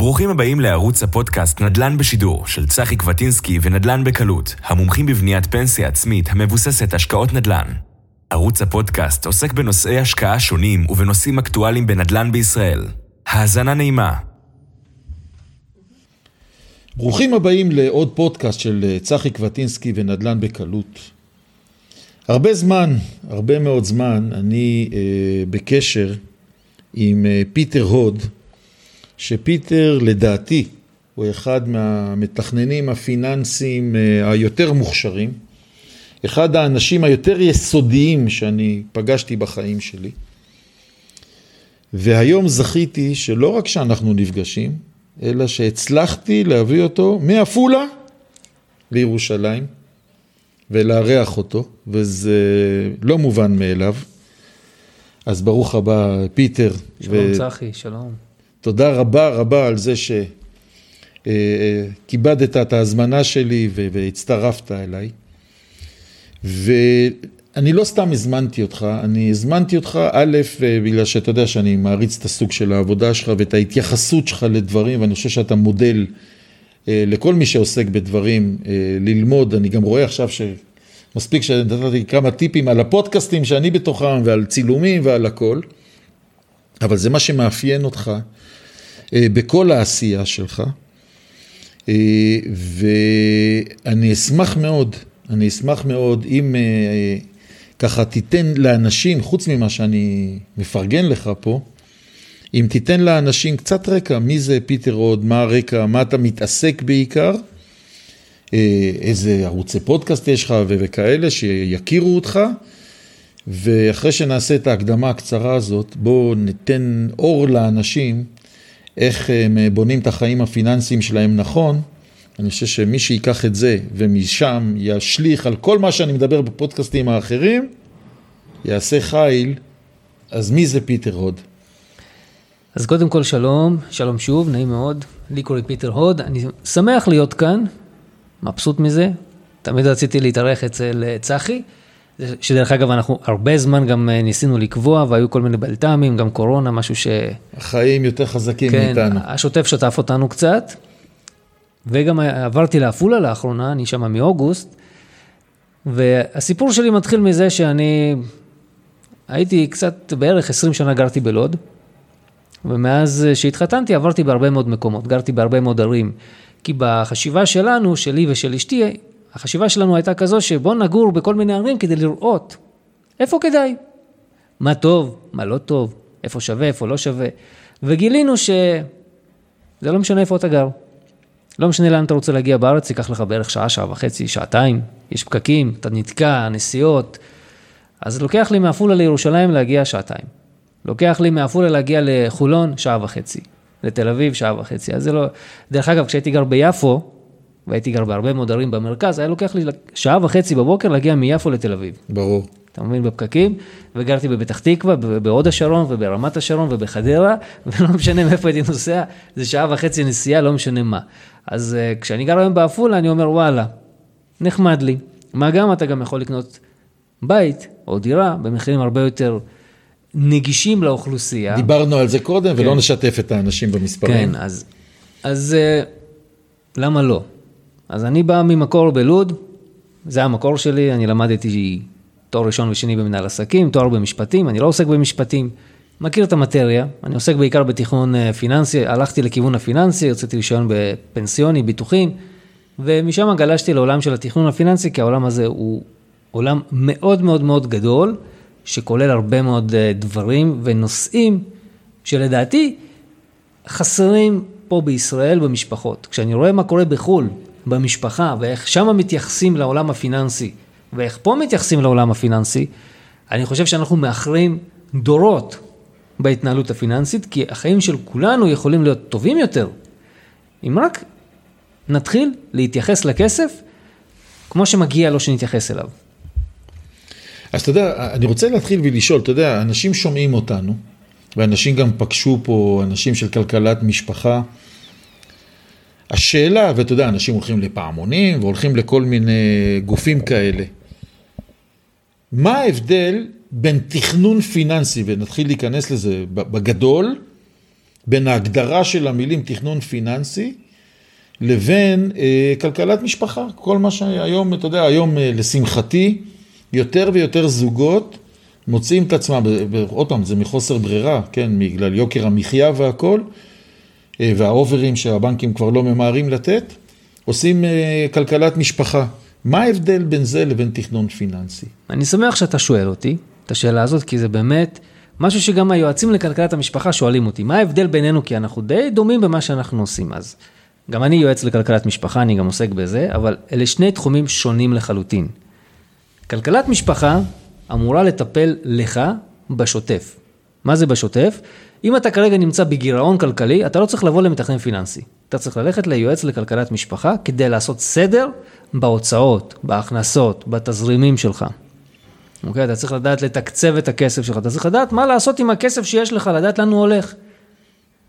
ברוכים הבאים לערוץ הפודקאסט נדל"ן בשידור של צחי קווטינסקי ונדל"ן בקלות, המומחים בבניית פנסיה עצמית המבוססת השקעות נדל"ן. ערוץ הפודקאסט עוסק בנושאי השקעה שונים ובנושאים אקטואליים בנדל"ן בישראל. האזנה נעימה. ברוכים הבאים לעוד פודקאסט של צחי קווטינסקי ונדל"ן בקלות. הרבה זמן, הרבה מאוד זמן, אני אה, בקשר עם אה, פיטר הוד, שפיטר לדעתי הוא אחד מהמתכננים הפיננסיים אה, היותר מוכשרים, אחד האנשים היותר יסודיים שאני פגשתי בחיים שלי. והיום זכיתי שלא רק שאנחנו נפגשים, אלא שהצלחתי להביא אותו מעפולה לירושלים ולארח אותו, וזה לא מובן מאליו. אז ברוך הבא, פיטר. שלום ו... צחי, שלום. תודה רבה רבה על זה שכיבדת את ההזמנה שלי והצטרפת אליי. ואני לא סתם הזמנתי אותך, אני הזמנתי אותך א', בגלל שאתה יודע שאני מעריץ את הסוג של העבודה שלך ואת ההתייחסות שלך לדברים, ואני חושב שאתה מודל אה, לכל מי שעוסק בדברים אה, ללמוד. אני גם רואה עכשיו שמספיק שנתתי כמה טיפים על הפודקאסטים שאני בתוכם ועל צילומים ועל הכל, אבל זה מה שמאפיין אותך. אה, בכל העשייה שלך, אה, ואני אשמח מאוד, אני אשמח מאוד אם אה, ככה תיתן לאנשים, חוץ ממה שאני מפרגן לך פה, אם תיתן לאנשים קצת רקע, מי זה פיטר רוד, מה הרקע, מה אתה מתעסק בעיקר, איזה ערוצי פודקאסט יש לך וכאלה, שיכירו אותך, ואחרי שנעשה את ההקדמה הקצרה הזאת, בואו ניתן אור לאנשים איך הם אה, בונים את החיים הפיננסיים שלהם נכון, אני חושב שמי שיקח את זה ומשם ישליך על כל מה שאני מדבר בפודקאסטים האחרים, יעשה חיל, אז מי זה פיטר הוד? אז קודם כל שלום, שלום שוב, נעים מאוד, לי קוראים פיטר הוד, אני שמח להיות כאן, מבסוט מזה, תמיד רציתי להתארח אצל אה, צחי. שדרך אגב, אנחנו הרבה זמן גם אה, ניסינו לקבוע, והיו כל מיני בלת"מים, גם קורונה, משהו ש... החיים יותר חזקים כן, מאיתנו. כן, השוטף שטף אותנו קצת, וגם עברתי לעפולה לאחרונה, אני שם מאוגוסט, והסיפור שלי מתחיל מזה שאני הייתי קצת, בערך 20 שנה גרתי בלוד, ומאז שהתחתנתי עברתי בהרבה מאוד מקומות, גרתי בהרבה מאוד ערים, כי בחשיבה שלנו, שלי ושל אשתי, החשיבה שלנו הייתה כזו שבוא נגור בכל מיני ערים כדי לראות איפה כדאי, מה טוב, מה לא טוב, איפה שווה, איפה לא שווה. וגילינו שזה לא משנה איפה אתה גר. לא משנה לאן אתה רוצה להגיע בארץ, ייקח לך בערך שעה, שעה וחצי, שעתיים, יש פקקים, אתה נתקע, נסיעות. אז לוקח לי מעפולה לירושלים להגיע שעתיים. לוקח לי מעפולה להגיע לחולון שעה וחצי. לתל אביב שעה וחצי. אז זה לא... דרך אגב, כשהייתי גר ביפו, והייתי גר בהרבה מאוד ערים במרכז, היה לוקח לי שעה וחצי בבוקר להגיע מיפו לתל אביב. ברור. אתה מבין, בפקקים, וגרתי בפתח תקווה, בהוד השרון וברמת השרון ובחדרה, ולא משנה מאיפה הייתי נוסע, זה שעה וחצי נסיעה, לא משנה מה. אז uh, כשאני גר היום בעפולה, אני אומר, וואלה, נחמד לי. מה גם, אתה גם יכול לקנות בית או דירה במחירים הרבה יותר נגישים לאוכלוסייה. דיברנו על זה קודם, כן. ולא נשתף את האנשים במספרים. כן, אז, אז uh, למה לא? אז אני בא ממקור בלוד, זה המקור שלי, אני למדתי תואר ראשון ושני במנהל עסקים, תואר במשפטים, אני לא עוסק במשפטים, מכיר את המטריה, אני עוסק בעיקר בתכנון אה, פיננסי, הלכתי לכיוון הפיננסי, רציתי רישיון בפנסיוני, ביטוחים, ומשם גלשתי לעולם של התכנון הפיננסי, כי העולם הזה הוא עולם מאוד מאוד מאוד גדול, שכולל הרבה מאוד אה, דברים ונושאים שלדעתי חסרים פה בישראל במשפחות. כשאני רואה מה קורה בחו"ל, במשפחה, ואיך שם מתייחסים לעולם הפיננסי, ואיך פה מתייחסים לעולם הפיננסי, אני חושב שאנחנו מאחרים דורות בהתנהלות הפיננסית, כי החיים של כולנו יכולים להיות טובים יותר, אם רק נתחיל להתייחס לכסף כמו שמגיע לו שנתייחס אליו. אז אתה יודע, אני רוצה להתחיל ולשאול, אתה יודע, אנשים שומעים אותנו, ואנשים גם פגשו פה אנשים של כלכלת משפחה, השאלה, ואתה יודע, אנשים הולכים לפעמונים והולכים לכל מיני גופים כאלה. מה ההבדל בין תכנון פיננסי, ונתחיל להיכנס לזה בגדול, בין ההגדרה של המילים תכנון פיננסי לבין אה, כלכלת משפחה. כל מה שהיום, אתה יודע, היום אה, לשמחתי, יותר ויותר זוגות מוצאים את עצמם, עוד פעם, זה מחוסר ברירה, כן, בגלל יוקר המחיה והכל, והאוברים שהבנקים כבר לא ממהרים לתת, עושים אה, כלכלת משפחה. מה ההבדל בין זה לבין תכנון פיננסי? אני שמח שאתה שואל אותי את השאלה הזאת, כי זה באמת משהו שגם היועצים לכלכלת המשפחה שואלים אותי. מה ההבדל בינינו? כי אנחנו די דומים במה שאנחנו עושים. אז גם אני יועץ לכלכלת משפחה, אני גם עוסק בזה, אבל אלה שני תחומים שונים לחלוטין. כלכלת משפחה אמורה לטפל לך בשוטף. מה זה בשוטף? אם אתה כרגע נמצא בגירעון כלכלי, אתה לא צריך לבוא למתכנן פיננסי. אתה צריך ללכת ליועץ לכלכלת משפחה כדי לעשות סדר בהוצאות, בהכנסות, בתזרימים שלך. אוקיי? אתה צריך לדעת לתקצב את הכסף שלך, אתה צריך לדעת מה לעשות עם הכסף שיש לך, לדעת לאן הוא הולך.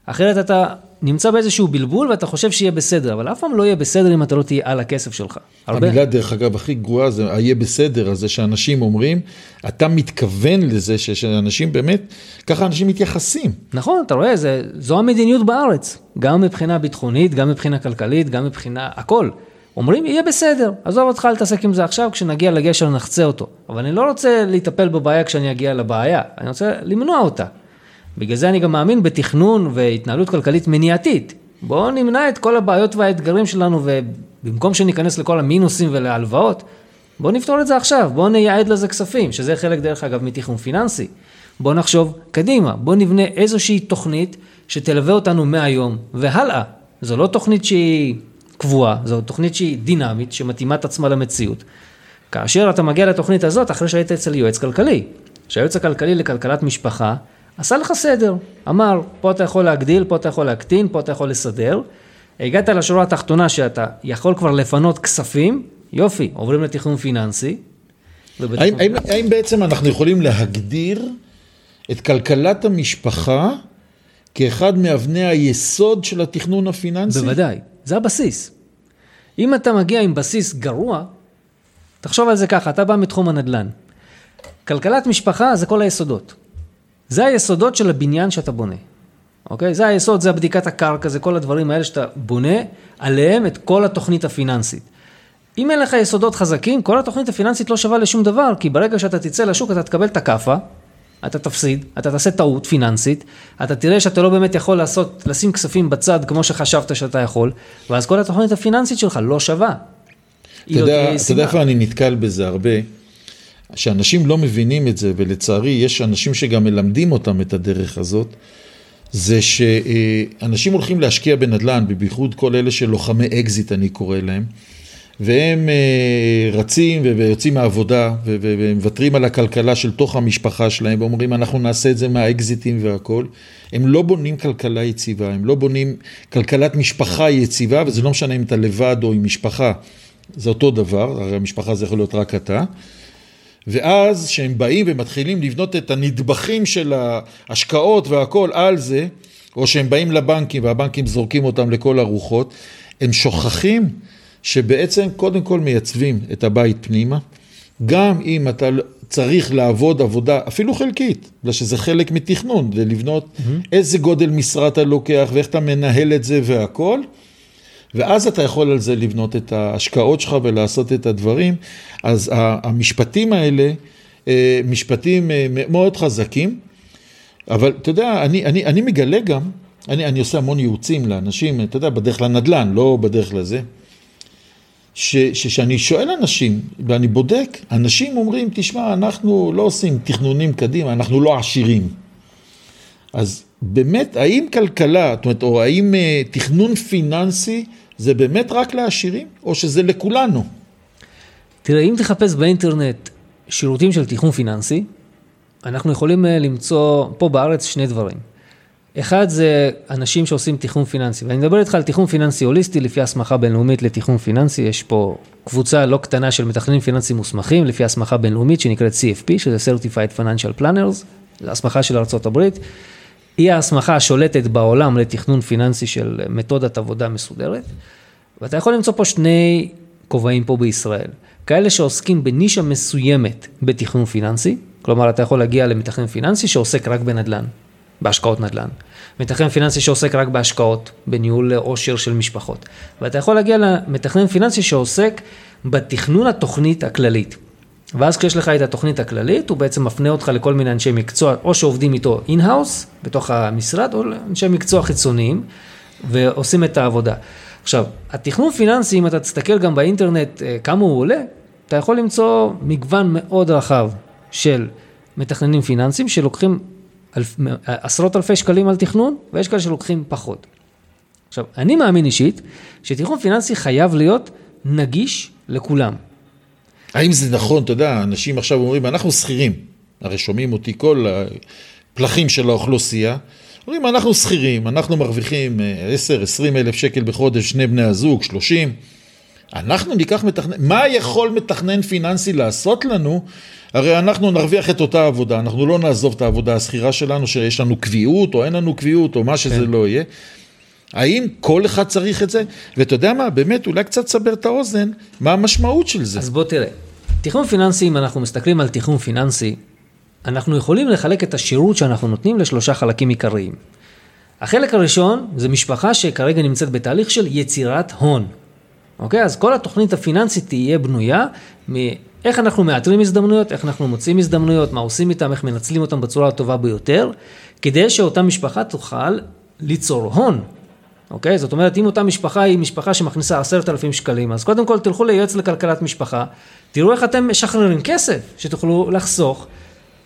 אחרת אתה נמצא באיזשהו בלבול ואתה חושב שיהיה בסדר, אבל אף פעם לא יהיה בסדר אם אתה לא תהיה על הכסף שלך. הרבה... המילה, דרך אגב, הכי גרועה זה היהיה בסדר, הזה שאנשים אומרים, אתה מתכוון לזה שאנשים באמת, ככה אנשים מתייחסים. נכון, אתה רואה, זה, זו המדיניות בארץ, גם מבחינה ביטחונית, גם מבחינה כלכלית, גם מבחינה, הכל. אומרים, יהיה בסדר, עזוב אותך להתעסק עם זה עכשיו, כשנגיע לגשר נחצה אותו. אבל אני לא רוצה לטפל בבעיה כשאני אגיע לבעיה, אני רוצה למנוע אותה. בגלל זה אני גם מאמין בתכנון והתנהלות כלכלית מניעתית. בואו נמנע את כל הבעיות והאתגרים שלנו, ובמקום שניכנס לכל המינוסים ולהלוואות, בואו נפתור את זה עכשיו, בואו נייעד לזה כספים, שזה חלק דרך אגב מתכנון פיננסי. בואו נחשוב קדימה, בואו נבנה איזושהי תוכנית שתלווה אותנו מהיום והלאה. זו לא תוכנית שהיא קבועה, זו תוכנית שהיא דינמית, שמתאימה את עצמה למציאות. כאשר אתה מגיע לתוכנית הזאת, אחרי שהיית אצל יועץ כלכלי, שהיועץ הכלכלי לכלכלת משפחה, עשה לך סדר, אמר, פה אתה יכול להגדיל, פה אתה יכול להקטין, פה אתה יכול לסדר. הגעת לשורה התחתונה שאתה יכול כבר לפנות כספים, יופי, עוברים לתכנון פיננסי. האם, האם, האם בעצם אנחנו יכולים להגדיר את כלכלת המשפחה כאחד מאבני היסוד של התכנון הפיננסי? בוודאי, זה הבסיס. אם אתה מגיע עם בסיס גרוע, תחשוב על זה ככה, אתה בא מתחום הנדל"ן. כלכלת משפחה זה כל היסודות. זה היסודות של הבניין שאתה בונה. אוקיי? זה היסוד, זה הבדיקת הקרקע, זה כל הדברים האלה שאתה בונה עליהם את כל התוכנית הפיננסית. אם אין לך יסודות חזקים, כל התוכנית הפיננסית לא שווה לשום דבר, כי ברגע שאתה תצא לשוק אתה תקבל את הכאפה, אתה תפסיד, אתה תעשה טעות פיננסית, אתה תראה שאתה לא באמת יכול לעשות, לשים כספים בצד כמו שחשבת שאתה יכול, ואז כל התוכנית הפיננסית שלך לא שווה. אתה יודע, יודע איפה אני נתקל בזה הרבה? שאנשים לא מבינים את זה, ולצערי יש אנשים שגם מלמדים אותם את הדרך הזאת, זה שאנשים הולכים להשקיע בנדל"ן, ובייחוד כל אלה של לוחמי אקזיט אני קורא להם, והם אה, רצים ויוצאים מהעבודה ומוותרים על הכלכלה של תוך המשפחה שלהם ואומרים אנחנו נעשה את זה מהאקזיטים והכל. הם לא בונים כלכלה יציבה, הם לא בונים כלכלת משפחה יציבה וזה לא משנה אם אתה לבד או עם משפחה, זה אותו דבר, הרי המשפחה זה יכול להיות רק אתה. ואז כשהם באים ומתחילים לבנות את הנדבכים של ההשקעות והכל על זה, או שהם באים לבנקים והבנקים זורקים אותם לכל הרוחות, הם שוכחים שבעצם קודם כל מייצבים את הבית פנימה, גם אם אתה צריך לעבוד עבודה אפילו חלקית, בגלל שזה חלק מתכנון, זה לבנות mm-hmm. איזה גודל משרה אתה לוקח ואיך אתה מנהל את זה והכל. ואז אתה יכול על זה לבנות את ההשקעות שלך ולעשות את הדברים. אז המשפטים האלה, אה, משפטים אה, מאוד חזקים, אבל אתה יודע, אני, אני, אני מגלה גם, אני, אני עושה המון ייעוצים לאנשים, אתה יודע, בדרך לנדל"ן, לא בדרך לזה. שכשאני שואל אנשים, ואני בודק, אנשים אומרים, תשמע, אנחנו לא עושים תכנונים קדימה, אנחנו לא עשירים. אז באמת, האם כלכלה, זאת אומרת, או האם אה, תכנון פיננסי זה באמת רק לעשירים, או שזה לכולנו? תראה, אם תחפש באינטרנט שירותים של תכנון פיננסי, אנחנו יכולים אה, למצוא פה בארץ שני דברים. אחד זה אנשים שעושים תכנון פיננסי, ואני מדבר איתך על תכנון פיננסי הוליסטי לפי הסמכה בינלאומית לתכנון פיננסי, יש פה קבוצה לא קטנה של מתכננים פיננסיים מוסמכים לפי הסמכה בינלאומית שנקראת CFP, שזה Certified Financial Planners, זו הסמכה של ארה"ב. היא ההסמכה השולטת בעולם לתכנון פיננסי של מתודת עבודה מסודרת, ואתה יכול למצוא פה שני כובעים פה בישראל. כאלה שעוסקים בנישה מסוימת בתכנון פיננסי, כלומר אתה יכול להגיע למתכנן פיננסי שעוסק רק בנדל"ן. בהשקעות נדל"ן. מתכנן פיננסי שעוסק רק בהשקעות, בניהול עושר של משפחות. ואתה יכול להגיע למתכנן פיננסי שעוסק בתכנון התוכנית הכללית. ואז כשיש לך את התוכנית הכללית, הוא בעצם מפנה אותך לכל מיני אנשי מקצוע, או שעובדים איתו in-house, בתוך המשרד, או לאנשי מקצוע חיצוניים, ועושים את העבודה. עכשיו, התכנון פיננסי, אם אתה תסתכל גם באינטרנט אה, כמה הוא עולה, אתה יכול למצוא מגוון מאוד רחב של מתכננים פיננסיים שלוקחים אלף, עשרות אלפי שקלים על תכנון, ויש כאלה שלוקחים פחות. עכשיו, אני מאמין אישית שתכנון פיננסי חייב להיות נגיש לכולם. האם זה נכון, אתה יודע, אנשים עכשיו אומרים, אנחנו שכירים, הרי שומעים אותי כל הפלחים של האוכלוסייה, אומרים, אנחנו שכירים, אנחנו מרוויחים 10-20 אה, אלף שקל בחודש, שני בני הזוג, 30, אנחנו ניקח מתכנן, מה יכול מתכנן פיננסי לעשות לנו? הרי אנחנו נרוויח את אותה עבודה, אנחנו לא נעזוב את העבודה השכירה שלנו, שיש לנו קביעות או אין לנו קביעות או מה שזה כן. לא יהיה. האם כל אחד צריך את זה? ואתה יודע מה, באמת, אולי קצת סבר את האוזן, מה המשמעות של זה. אז בוא תראה, תכנון פיננסי, אם אנחנו מסתכלים על תכנון פיננסי, אנחנו יכולים לחלק את השירות שאנחנו נותנים לשלושה חלקים עיקריים. החלק הראשון זה משפחה שכרגע נמצאת בתהליך של יצירת הון. אוקיי? אז כל התוכנית הפיננסית תהיה בנויה מאיך אנחנו מאתרים הזדמנויות, איך אנחנו מוצאים הזדמנויות, מה עושים איתם, איך מנצלים אותם בצורה הטובה ביותר, כדי שאותה משפחה תוכל ליצור הון. אוקיי? זאת אומרת, אם אותה משפחה היא משפחה שמכניסה עשרת אלפים שקלים, אז קודם כל תלכו ליועץ לכלכלת משפחה, תראו איך אתם משחררים כסף, שתוכלו לחסוך,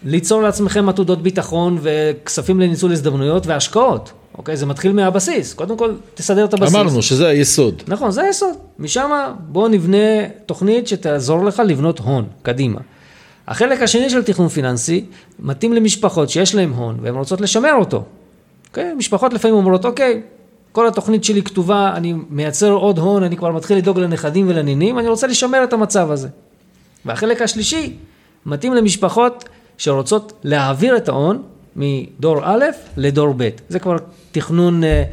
ליצור לעצמכם עתודות ביטחון וכספים לניצול הזדמנויות והשקעות. אוקיי? זה מתחיל מהבסיס. קודם כל, תסדר את הבסיס. אמרנו שזה היסוד. נכון, זה היסוד. משם בואו נבנה תוכנית שתעזור לך לבנות הון, קדימה. החלק השני של תכנון פיננסי מתאים למשפחות שיש להן הון והן רוצות לשמר אותו. אוקיי? משפחות לפעמים אומרות, אוקיי, כל התוכנית שלי כתובה, אני מייצר עוד הון, אני כבר מתחיל לדאוג לנכדים ולנינים, אני רוצה לשמר את המצב הזה. והחלק השלישי מתאים למשפחות שרוצות להעביר את ההון מדור א' לדור ב'. זה כבר תכנון אה,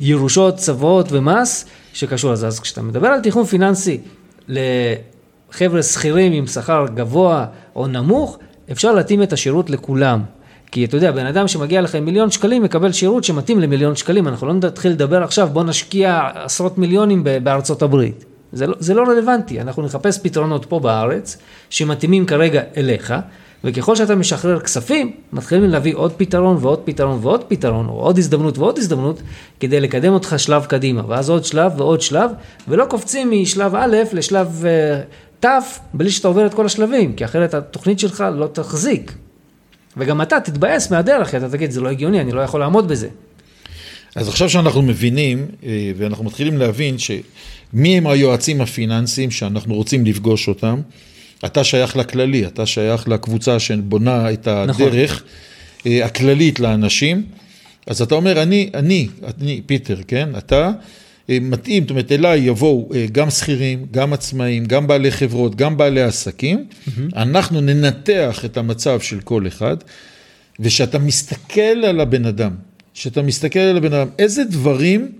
ירושות, צוואות ומס שקשור לזה. אז כשאתה מדבר על תכנון פיננסי לחבר'ה שכירים עם שכר גבוה או נמוך, אפשר להתאים את השירות לכולם. כי אתה יודע, בן אדם שמגיע לך עם מיליון שקלים מקבל שירות שמתאים למיליון שקלים. אנחנו לא נתחיל לדבר עכשיו, בוא נשקיע עשרות מיליונים בארצות הברית. זה לא, זה לא רלוונטי, אנחנו נחפש פתרונות פה בארץ שמתאימים כרגע אליך, וככל שאתה משחרר כספים, מתחילים להביא עוד פתרון ועוד פתרון ועוד פתרון, או עוד הזדמנות ועוד הזדמנות, כדי לקדם אותך שלב קדימה, ואז עוד שלב ועוד שלב, ולא קופצים משלב א' לשלב uh, ת', בלי שאתה עובר את כל השלבים, כי אחרת התוכנית שלך לא תחזיק. וגם אתה תתבאס מהדרך, כי אתה תגיד, זה לא הגיוני, אני לא יכול לעמוד בזה. אז עכשיו שאנחנו מבינים, אה, ואנחנו מתחילים להבין שמי הם היועצים הפיננסיים שאנחנו רוצים לפגוש אותם, אתה שייך לכללי, אתה שייך לקבוצה שבונה את נכון. הדרך נכון. הכללית לאנשים, אז אתה אומר, אני, אני, אני, פיטר, כן, אתה מתאים, זאת אומרת, אליי יבואו אה, גם שכירים, גם עצמאים, גם בעלי חברות, גם בעלי עסקים, mm-hmm. אנחנו ננתח את המצב של כל אחד, ושאתה מסתכל על הבן אדם, שאתה מסתכל על הבן אדם, איזה דברים,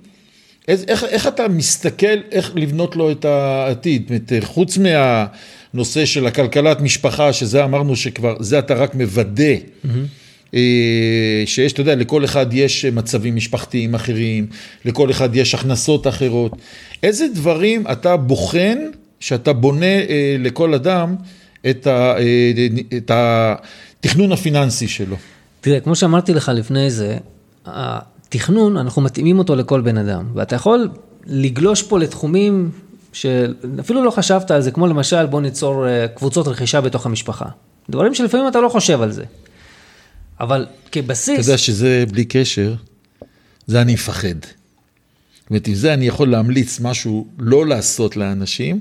איך, איך, איך אתה מסתכל, איך לבנות לו את העתיד, זאת אומרת, חוץ מה... נושא של הכלכלת משפחה, שזה אמרנו שכבר, זה אתה רק מוודא. Mm-hmm. שיש, אתה יודע, לכל אחד יש מצבים משפחתיים אחרים, לכל אחד יש הכנסות אחרות. איזה דברים אתה בוחן, שאתה בונה אה, לכל אדם אה, את התכנון הפיננסי שלו? תראה, כמו שאמרתי לך לפני זה, התכנון, אנחנו מתאימים אותו לכל בן אדם, ואתה יכול לגלוש פה לתחומים שאפילו לא חשבת על זה, כמו למשל בוא ניצור אה, קבוצות רכישה בתוך המשפחה. דברים שלפעמים אתה לא חושב על זה. אבל כבסיס... אתה יודע שזה בלי קשר, זה אני מפחד. זאת אומרת, עם זה אני יכול להמליץ משהו לא לעשות לאנשים,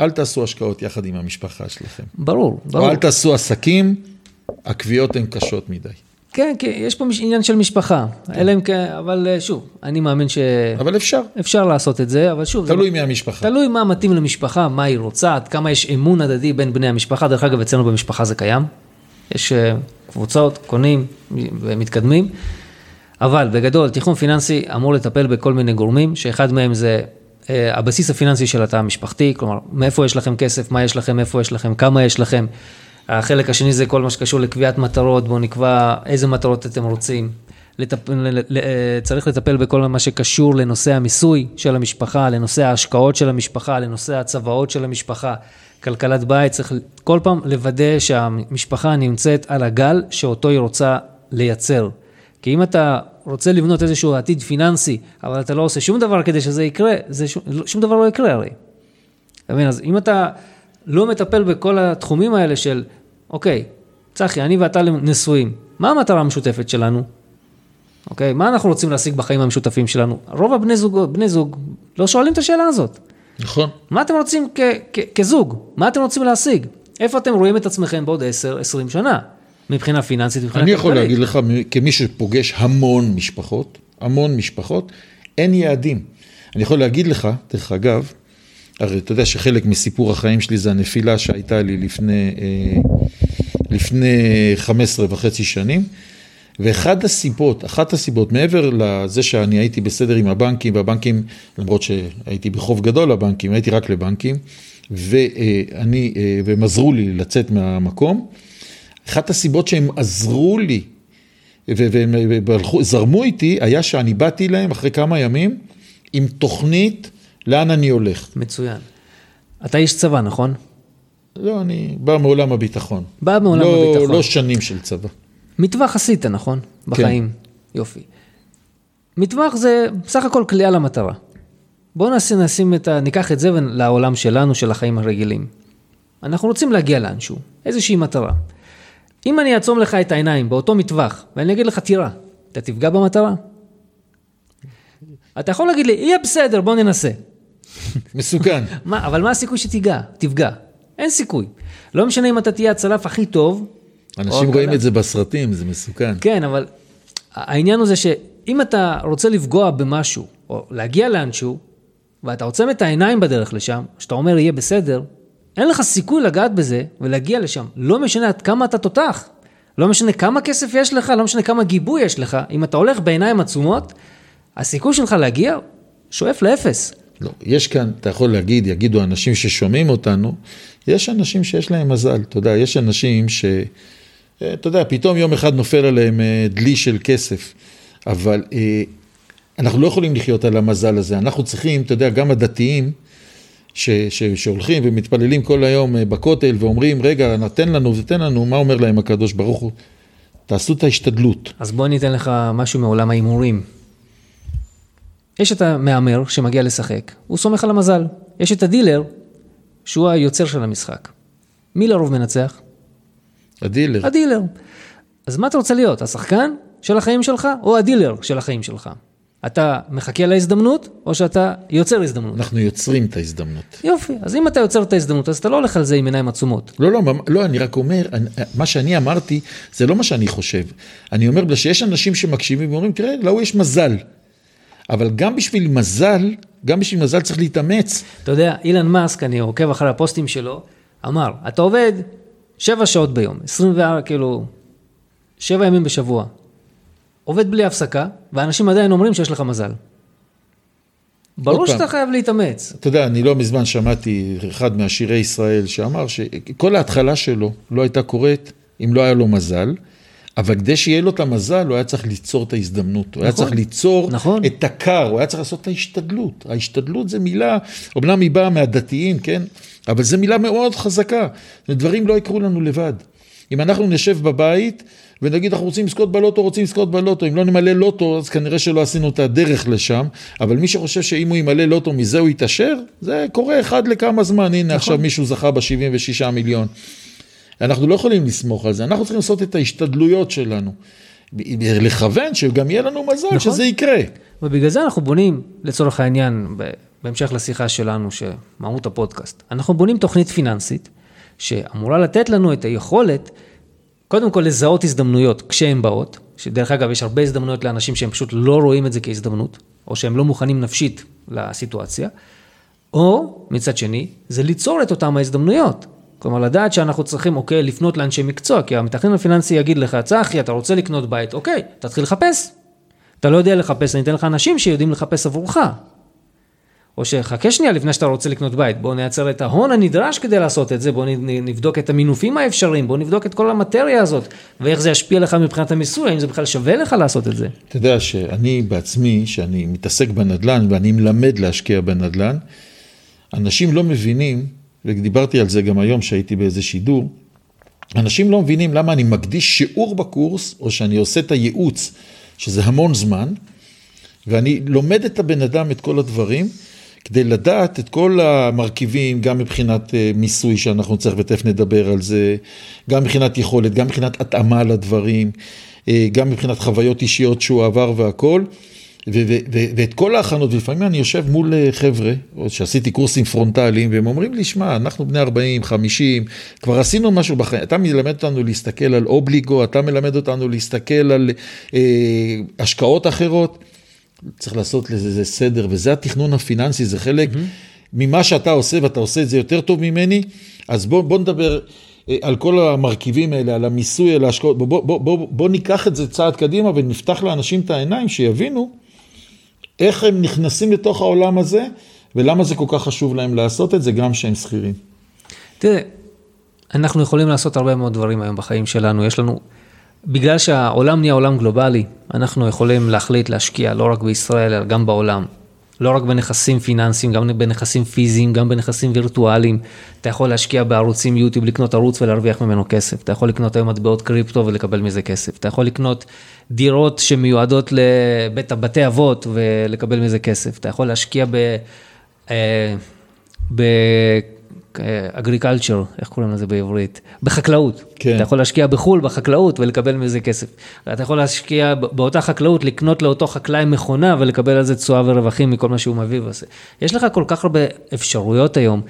אל תעשו השקעות יחד עם המשפחה שלכם. ברור, ברור. או אל תעשו עסקים, הקביעות הן קשות מדי. כן, כן, יש פה עניין של משפחה, כן. אלא אם כן, אבל אה, שוב, אני מאמין ש... אבל אפשר. אפשר לעשות את זה, אבל שוב... תלוי מי המשפחה. תלוי מה מתאים למשפחה, מה היא רוצה, עד כמה יש אמון הדדי בין בני המשפחה. דרך אגב, אצלנו במשפחה זה קיים. יש אה, קבוצות, קונים ומתקדמים. אבל בגדול, תיכון פיננסי אמור לטפל בכל מיני גורמים, שאחד מהם זה אה, הבסיס הפיננסי של התא המשפחתי, כלומר, מאיפה יש לכם כסף, מה יש לכם, איפה יש לכם, כמה יש לכם. החלק השני זה כל מה שקשור לקביעת מטרות, בואו נקבע איזה מטרות אתם רוצים. לטפ... צריך לטפל בכל מה שקשור לנושא המיסוי של המשפחה, לנושא ההשקעות של המשפחה, לנושא הצוואות של המשפחה, כלכלת בית, צריך כל פעם לוודא שהמשפחה נמצאת על הגל שאותו היא רוצה לייצר. כי אם אתה רוצה לבנות איזשהו עתיד פיננסי, אבל אתה לא עושה שום דבר כדי שזה יקרה, זה שום, שום דבר לא יקרה הרי. אתה מבין? אז אם אתה לא מטפל בכל התחומים האלה של, אוקיי, צחי, אני ואתה נשואים, מה המטרה המשותפת שלנו? אוקיי, מה אנחנו רוצים להשיג בחיים המשותפים שלנו? רוב הבני זוג, בני זוג לא שואלים את השאלה הזאת. נכון. מה אתם רוצים כ- כ- כזוג? מה אתם רוצים להשיג? איפה אתם רואים את עצמכם בעוד 10-20 שנה? מבחינה פיננסית, מבחינה אני כלכלית. יכול להגיד לך, כמי שפוגש המון משפחות, המון משפחות, אין יעדים. אני יכול להגיד לך, דרך אגב, הרי אתה יודע שחלק מסיפור החיים שלי זה הנפילה שהייתה לי לפני, אה, לפני 15 וחצי שנים, ואחת הסיבות, אחת הסיבות, מעבר לזה שאני הייתי בסדר עם הבנקים, והבנקים, למרות שהייתי בחוב גדול לבנקים, הייתי רק לבנקים, ואני, אה, והם עזרו לי לצאת מהמקום, אחת הסיבות שהם עזרו לי והם זרמו איתי, היה שאני באתי להם אחרי כמה ימים עם תוכנית לאן אני הולך. מצוין. אתה איש צבא, נכון? לא, אני בא מעולם הביטחון. בא מעולם לא, הביטחון. לא שנים של צבא. מטווח עשית, נכון? בחיים. יופי. מטווח זה בסך הכל כליאה למטרה. בואו נשים, נשים את ה... ניקח את זה לעולם שלנו, של החיים הרגילים. אנחנו רוצים להגיע לאנשהו, איזושהי מטרה. אם אני אעצום לך את העיניים באותו מטווח, ואני אגיד לך, תירה, אתה תפגע במטרה? אתה יכול להגיד לי, יהיה בסדר, בוא ננסה. מסוכן. מה, אבל מה הסיכוי שתיגע? תפגע. אין סיכוי. לא משנה אם אתה תהיה הצלף הכי טוב. אנשים רואים את זה בסרטים, זה מסוכן. כן, אבל העניין הוא זה שאם אתה רוצה לפגוע במשהו, או להגיע לאנשהו, ואתה עוצם את העיניים בדרך לשם, שאתה אומר יהיה בסדר, אין לך סיכוי לגעת בזה ולהגיע לשם. לא משנה עד כמה אתה תותח, לא משנה כמה כסף יש לך, לא משנה כמה גיבוי יש לך, אם אתה הולך בעיניים עצומות, הסיכוי שלך להגיע שואף לאפס. לא, יש כאן, אתה יכול להגיד, יגידו אנשים ששומעים אותנו, יש אנשים שיש להם מזל, אתה יודע, יש אנשים ש... אתה יודע, פתאום יום אחד נופל עליהם אה, דלי של כסף, אבל אה, אנחנו לא יכולים לחיות על המזל הזה, אנחנו צריכים, אתה יודע, גם הדתיים, ש, ש, שהולכים ומתפללים כל היום אה, בכותל ואומרים, רגע, נתן לנו ותן לנו, מה אומר להם הקדוש ברוך הוא? תעשו את ההשתדלות. אז בוא אני אתן לך משהו מעולם ההימורים. יש את המהמר שמגיע לשחק, הוא סומך על המזל. יש את הדילר, שהוא היוצר של המשחק. מי לרוב מנצח? הדילר. הדילר. אז מה אתה רוצה להיות, השחקן של החיים שלך או הדילר של החיים שלך? אתה מחכה להזדמנות או שאתה יוצר הזדמנות? אנחנו יוצרים את ההזדמנות. יופי, אז אם אתה יוצר את ההזדמנות, אז אתה לא הולך על זה עם עיניים עצומות. לא, לא, לא, אני רק אומר, אני, מה שאני אמרתי, זה לא מה שאני חושב. אני אומר בגלל שיש אנשים שמקשיבים ואומרים, תראה, להוא יש מזל. אבל גם בשביל מזל, גם בשביל מזל צריך להתאמץ. אתה יודע, אילן מאסק, אני עוקב אחרי הפוסטים שלו, אמר, אתה עובד שבע שעות ביום, 24, כאילו, שבע ימים בשבוע. עובד בלי הפסקה, ואנשים עדיין אומרים שיש לך מזל. ברור שאתה חייב להתאמץ. אתה יודע, אני לא מזמן שמעתי אחד מהשירי ישראל שאמר שכל ההתחלה שלו לא הייתה קורית אם לא היה לו מזל, אבל כדי שיהיה לו את המזל, הוא היה צריך ליצור את ההזדמנות. נכון, הוא היה צריך ליצור נכון. את הקר, הוא היה צריך לעשות את ההשתדלות. ההשתדלות זה מילה, אמנם היא באה מהדתיים, כן? אבל זו מילה מאוד חזקה. דברים לא יקרו לנו לבד. אם אנחנו נשב בבית ונגיד אנחנו רוצים לזכות בלוטו, רוצים לזכות בלוטו, אם לא נמלא לוטו אז כנראה שלא עשינו את הדרך לשם, אבל מי שחושב שאם הוא ימלא לוטו מזה הוא יתעשר, זה קורה אחד לכמה זמן, הנה נכון. עכשיו מישהו זכה ב-76 מיליון. אנחנו לא יכולים לסמוך על זה, אנחנו צריכים לעשות את ההשתדלויות שלנו. לכוון שגם יהיה לנו מזל נכון. שזה יקרה. ובגלל זה אנחנו בונים, לצורך העניין, בהמשך לשיחה שלנו, שמהות הפודקאסט, אנחנו בונים תוכנית פיננסית שאמורה לתת לנו את היכולת, קודם כל לזהות הזדמנויות כשהן באות, שדרך אגב יש הרבה הזדמנויות לאנשים שהם פשוט לא רואים את זה כהזדמנות, או שהם לא מוכנים נפשית לסיטואציה, או מצד שני, זה ליצור את אותם ההזדמנויות. כלומר, לדעת שאנחנו צריכים, אוקיי, לפנות לאנשי מקצוע, כי המתכנן הפיננסי יגיד לך, צחי, אתה רוצה לקנות בית, אוקיי, תתחיל לחפש. אתה לא יודע לחפש, אני אתן לך אנשים שיודעים לחפש עבורך. או שחכה שנייה לפני שאתה רוצה לקנות בית, בוא נייצר את ההון הנדרש כדי לעשות את זה, בוא נבדוק את המינופים האפשריים, בוא נבדוק את כל המטריה הזאת, ואיך זה ישפיע לך מבחינת המיסוי, האם זה בכלל שווה לך לעשות את זה. אתה יודע שאני בעצמי, שאני מתעסק בנדל"ן ואני מלמד להשקיע בנדל"ן, אנשים לא מבינים, ודיברתי על זה גם היום שהייתי באיזה שידור, אנשים לא מבינים למה אני מקדיש שיעור בקורס, או שאני עושה את הייעוץ, שזה המון זמן, ואני לומד את הבן אדם את כל הדברים, כדי לדעת את כל המרכיבים, גם מבחינת אה, מיסוי שאנחנו צריך ותכף נדבר על זה, גם מבחינת יכולת, גם מבחינת התאמה לדברים, אה, גם מבחינת חוויות אישיות שהוא עבר והכל. ואת כל ההכנות, ולפעמים אני יושב מול אה, חבר'ה, שעשיתי קורסים פרונטליים, והם אומרים לי, שמע, אנחנו בני 40, 50, כבר עשינו משהו בחיים, אתה מלמד אותנו להסתכל על אובליגו, אתה מלמד אותנו להסתכל על אה, השקעות אחרות. צריך לעשות לזה סדר, וזה התכנון הפיננסי, זה חלק mm-hmm. ממה שאתה עושה, ואתה עושה את זה יותר טוב ממני, אז בוא, בוא נדבר אה, על כל המרכיבים האלה, על המיסוי, על ההשקעות, בוא, בוא, בוא, בוא ניקח את זה צעד קדימה ונפתח לאנשים את העיניים, שיבינו איך הם נכנסים לתוך העולם הזה, ולמה זה כל כך חשוב להם לעשות את זה, גם שהם שכירים. תראה, אנחנו יכולים לעשות הרבה מאוד דברים היום בחיים שלנו, יש לנו... בגלל שהעולם נהיה עולם גלובלי, אנחנו יכולים להחליט להשקיע לא רק בישראל, אלא גם בעולם. לא רק בנכסים פיננסיים, גם בנכסים פיזיים, גם בנכסים וירטואליים. אתה יכול להשקיע בערוצים יוטיוב, לקנות ערוץ ולהרוויח ממנו כסף. אתה יכול לקנות היום מטבעות קריפטו ולקבל מזה כסף. אתה יכול לקנות דירות שמיועדות לבית בתי אבות ולקבל מזה כסף. אתה יכול להשקיע ב... אה, ב... אגריקלצ'ר, איך קוראים לזה בעברית? בחקלאות. כן. אתה יכול להשקיע בחו"ל בחקלאות ולקבל מזה כסף. אתה יכול להשקיע באותה חקלאות, לקנות לאותו חקלאי מכונה ולקבל על זה תשואה ורווחים מכל מה שהוא מביא ועושה. יש לך כל כך הרבה אפשרויות היום,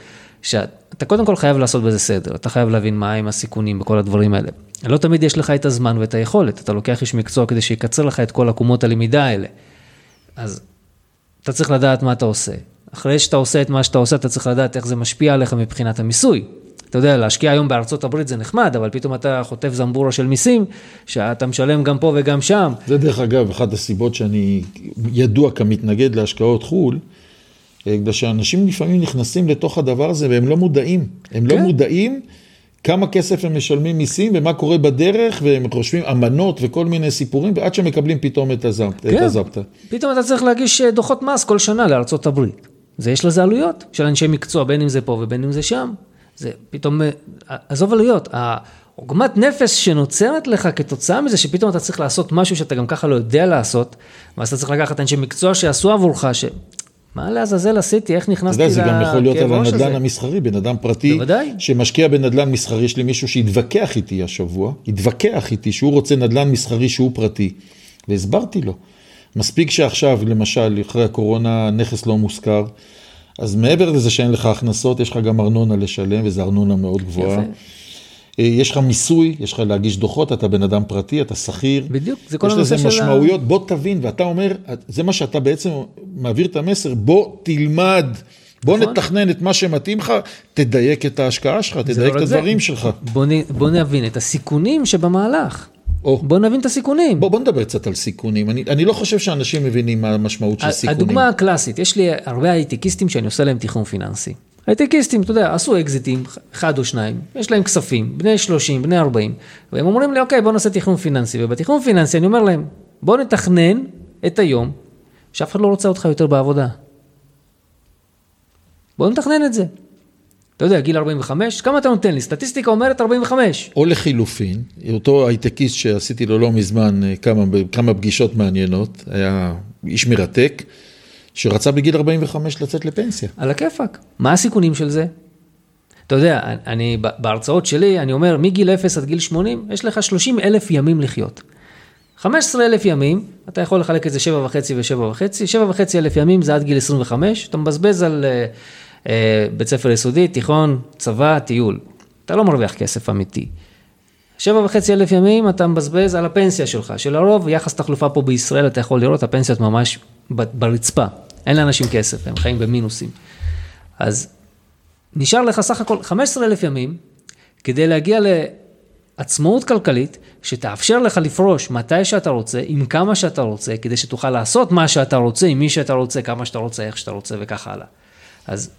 שאתה קודם כל חייב לעשות בזה סדר, אתה חייב להבין מהם הסיכונים בכל הדברים האלה. לא תמיד יש לך את הזמן ואת היכולת, אתה לוקח איש מקצוע כדי שיקצר לך את כל עקומות הלמידה האלה. אז אתה צריך לדעת מה אתה עושה. אחרי שאתה עושה את מה שאתה עושה, אתה צריך לדעת איך זה משפיע עליך מבחינת המיסוי. אתה יודע, להשקיע היום בארצות הברית זה נחמד, אבל פתאום אתה חוטף זמבורה של מיסים, שאתה משלם גם פה וגם שם. זה דרך אגב, אחת הסיבות שאני ידוע כמתנגד להשקעות חו"ל, אה, בגלל שאנשים לפעמים נכנסים לתוך הדבר הזה והם לא מודעים. הם לא כן. לא מודעים כמה כסף הם משלמים מיסים ומה קורה בדרך, והם חושבים אמנות וכל מיני סיפורים, ועד שהם מקבלים פתאום את הזפטה. כן, פתאום אתה צריך להגיש אה, דוחות מס כל שנה לארצות הברית. זה יש לזה עלויות של אנשי מקצוע, בין אם זה פה ובין אם זה שם. זה פתאום, עזוב עלויות, העוגמת נפש שנוצרת לך כתוצאה מזה שפתאום אתה צריך לעשות משהו שאתה גם ככה לא יודע לעשות, ואז אתה צריך לקחת אנשי מקצוע שיעשו עבורך, ש... מה לעזאזל עשיתי, איך נכנסתי לכאב ראש הזה? אתה יודע, זה גם יכול להיות על הנדל"ן המסחרי, בן אדם פרטי, בוודאי. שמשקיע בנדל"ן מסחרי, יש לי מישהו שהתווכח איתי השבוע, התווכח איתי שהוא רוצה נדל"ן מסחרי שהוא פרטי, והסברתי לו. מספיק שעכשיו, למשל, אחרי הקורונה, נכס לא מושכר, אז מעבר לזה שאין לך הכנסות, יש לך גם ארנונה לשלם, וזו ארנונה מאוד גבוהה. יפה. אה, יש לך מיסוי, יש לך להגיש דוחות, אתה בן אדם פרטי, אתה שכיר. בדיוק, זה כל הנושא של ה... יש לזה משמעויות, ה... בוא תבין, ואתה אומר, זה מה שאתה בעצם מעביר את המסר, בוא תלמד. בוא נכון. נתכנן את מה שמתאים לך, תדייק את ההשקעה שלך, תדייק לא את הדברים זה. שלך. בוא, נ, בוא נבין את הסיכונים שבמהלך. או. בוא נבין את הסיכונים. בוא, בוא נדבר קצת על סיכונים. אני, אני לא חושב שאנשים מבינים מה המשמעות של סיכונים. הדוגמה הקלאסית, יש לי הרבה הייטקיסטים שאני עושה להם תכנון פיננסי. הייטקיסטים, אתה יודע, עשו אקזיטים, אחד או שניים, יש להם כספים, בני 30, בני 40, והם אומרים לי, אוקיי, בוא נעשה תכנון פיננסי, ובתכנון פיננסי אני אומר להם, בוא נתכנן את היום שאף אחד לא רוצה אותך יותר בעבודה. בוא נתכנן את זה. אתה יודע, גיל 45, כמה אתה נותן לי? סטטיסטיקה אומרת 45. או לחילופין, אותו הייטקיסט שעשיתי לו לא מזמן אה, כמה, כמה פגישות מעניינות, היה איש מרתק, שרצה בגיל 45 לצאת לפנסיה. על הכיפאק. מה הסיכונים של זה? אתה יודע, אני בהרצאות שלי, אני אומר, מגיל 0 עד גיל 80, יש לך 30 אלף ימים לחיות. 15 אלף ימים, אתה יכול לחלק את זה 7 וחצי ו-7 וחצי, 7 וחצי אלף ימים זה עד גיל 25, אתה מבזבז על... Uh, בית ספר יסודי, תיכון, צבא, טיול. אתה לא מרוויח כסף אמיתי. שבע וחצי אלף ימים אתה מבזבז על הפנסיה שלך, שלרוב יחס תחלופה פה בישראל, אתה יכול לראות, הפנסיות ממש ברצפה. אין לאנשים כסף, הם חיים במינוסים. אז נשאר לך סך הכל 15 אלף ימים כדי להגיע עצמאות כלכלית שתאפשר לך לפרוש מתי שאתה רוצה, עם כמה שאתה רוצה, כדי שתוכל לעשות מה שאתה רוצה, עם מי שאתה רוצה, כמה שאתה רוצה, איך שאתה רוצה וכך הלאה. אז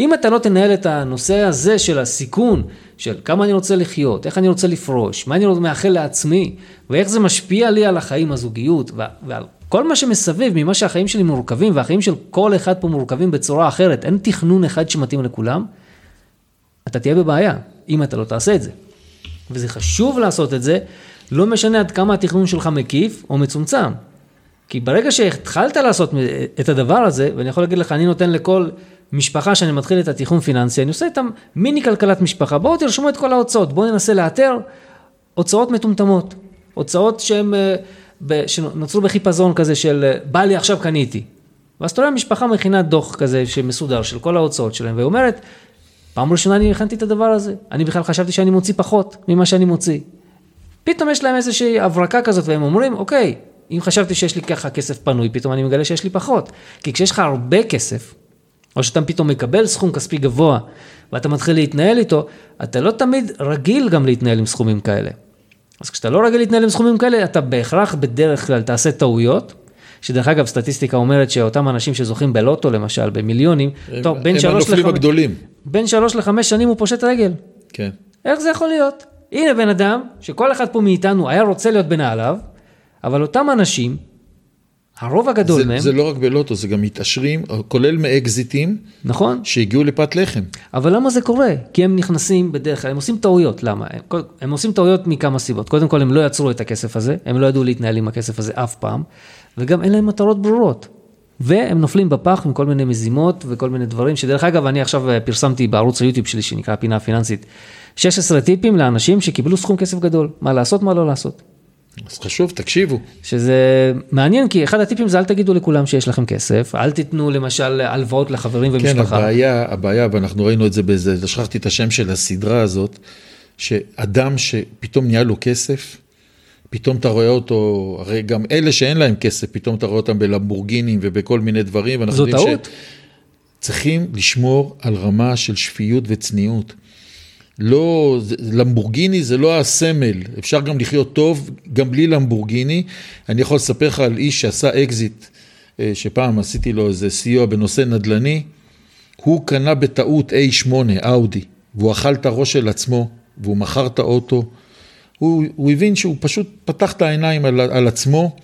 אם אתה לא תנהל את הנושא הזה של הסיכון, של כמה אני רוצה לחיות, איך אני רוצה לפרוש, מה אני מאחל לעצמי, ואיך זה משפיע לי על החיים, הזוגיות, ועל כל מה שמסביב, ממה שהחיים שלי מורכבים, והחיים של כל אחד פה מורכבים בצורה אחרת, אין תכנון אחד שמתאים לכולם, אתה תהיה בבעיה, אם אתה לא תעשה את זה. וזה חשוב לעשות את זה, לא משנה עד כמה התכנון שלך מקיף או מצומצם. כי ברגע שהתחלת לעשות את הדבר הזה, ואני יכול להגיד לך, אני נותן לכל משפחה שאני מתחיל את התיכון פיננסי, אני עושה איתם מיני כלכלת משפחה. בואו תרשמו את כל ההוצאות, בואו ננסה לאתר הוצאות מטומטמות. הוצאות שהן, אה, שנוצרו בחיפזון כזה של אה, בא לי עכשיו קניתי. ואז אתה רואה משפחה מכינה דוח כזה שמסודר של כל ההוצאות שלהם, והיא אומרת, פעם ראשונה אני הכנתי את הדבר הזה, אני בכלל חשבתי שאני מוציא פחות ממה שאני מוציא. פתאום יש להם איזושהי הברקה כזאת והם אומרים, אוקיי, אם חשבתי שיש לי ככה כסף פנוי, פתאום אני מגלה שיש לי פחות. כי כשיש לך הרבה כסף, או שאתה פתאום מקבל סכום כספי גבוה ואתה מתחיל להתנהל איתו, אתה לא תמיד רגיל גם להתנהל עם סכומים כאלה. אז כשאתה לא רגיל להתנהל עם סכומים כאלה, אתה בהכרח בדרך כלל תעשה טעויות, שדרך אגב, סטטיסטיקה אומרת שאותם אנשים שזוכים בלוטו למשל, במיליונים, הם, טוב, בין שלוש לחמש... הם הנופלים הגדולים. בין שלוש לחמש שנים הוא פושט רגל. כן. איך זה יכול להיות? הנה בן אדם, שכל אחד פה מאיתנו היה רוצה להיות בנעליו, אבל אותם אנשים, הרוב הגדול זה, מהם... זה לא רק בלוטו, זה גם מתעשרים, כולל מאקזיטים. נכון. שהגיעו לפת לחם. אבל למה זה קורה? כי הם נכנסים בדרך כלל, הם עושים טעויות, למה? הם, הם עושים טעויות מכמה סיבות. קודם כל, הם לא יצרו את הכסף הזה, הם לא ידעו להתנהל עם הכסף הזה אף פעם, וגם אין להם מטרות ברורות. והם נופלים בפח עם כל מיני מזימות וכל מיני דברים, שדרך אגב, אני עכשיו אה, פרסמתי בערוץ היוטיוב שלי, שנקרא פינה פיננסית, 16 טיפים לאנשים שקיבלו סכום כסף גדול, מה לעשות, מה לא לעשות. אז חשוב, תקשיבו. שזה מעניין, כי אחד הטיפים זה אל תגידו לכולם שיש לכם כסף, אל תיתנו למשל הלוואות לחברים כן, ומשפחה. כן, הבעיה, הבעיה, ואנחנו ראינו את זה באיזה, שכחתי את השם של הסדרה הזאת, שאדם שפתאום נהיה לו כסף, פתאום אתה רואה אותו, הרי גם אלה שאין להם כסף, פתאום אתה רואה אותם בלמבורגינים ובכל מיני דברים. זו טעות. צריכים לשמור על רמה של שפיות וצניעות. לא, למבורגיני זה לא הסמל, אפשר גם לחיות טוב גם בלי למבורגיני. אני יכול לספר לך על איש שעשה אקזיט, אה, שפעם עשיתי לו איזה סיוע בנושא נדל"ני, הוא קנה בטעות A8 אאודי, והוא אכל את הראש של עצמו, והוא מכר את האוטו. הוא, הוא הבין שהוא פשוט פתח את העיניים על, על עצמו,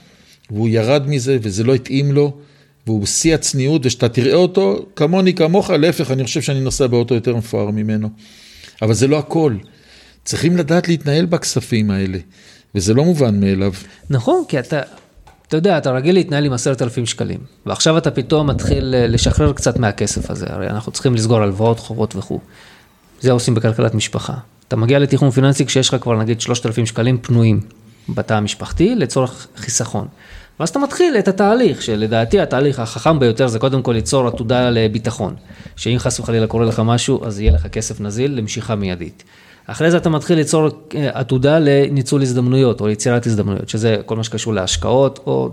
והוא ירד מזה, וזה לא התאים לו, והוא שיא הצניעות, ושאתה תראה אותו, כמוני, כמוך, להפך, אני חושב שאני נוסע באוטו יותר מפואר ממנו. אבל זה לא הכל. צריכים לדעת להתנהל בכספים האלה, וזה לא מובן מאליו. נכון, כי אתה, אתה יודע, אתה רגיל להתנהל עם עשרת אלפים שקלים, ועכשיו אתה פתאום מתחיל אה, לשחרר קצת מהכסף הזה, הרי אנחנו צריכים לסגור הלוואות, חובות וכו'. זה עושים בכלכלת משפחה. אתה מגיע לתכנון פיננסי כשיש לך כבר נגיד 3,000 שקלים פנויים בתא המשפחתי לצורך חיסכון. ואז אתה מתחיל את התהליך, שלדעתי התהליך החכם ביותר זה קודם כל ליצור עתודה לביטחון. שאם חס וחלילה קורה לך משהו, אז יהיה לך כסף נזיל למשיכה מיידית. אחרי זה אתה מתחיל ליצור אה, עתודה לניצול הזדמנויות או ליצירת הזדמנויות, שזה כל מה שקשור להשקעות או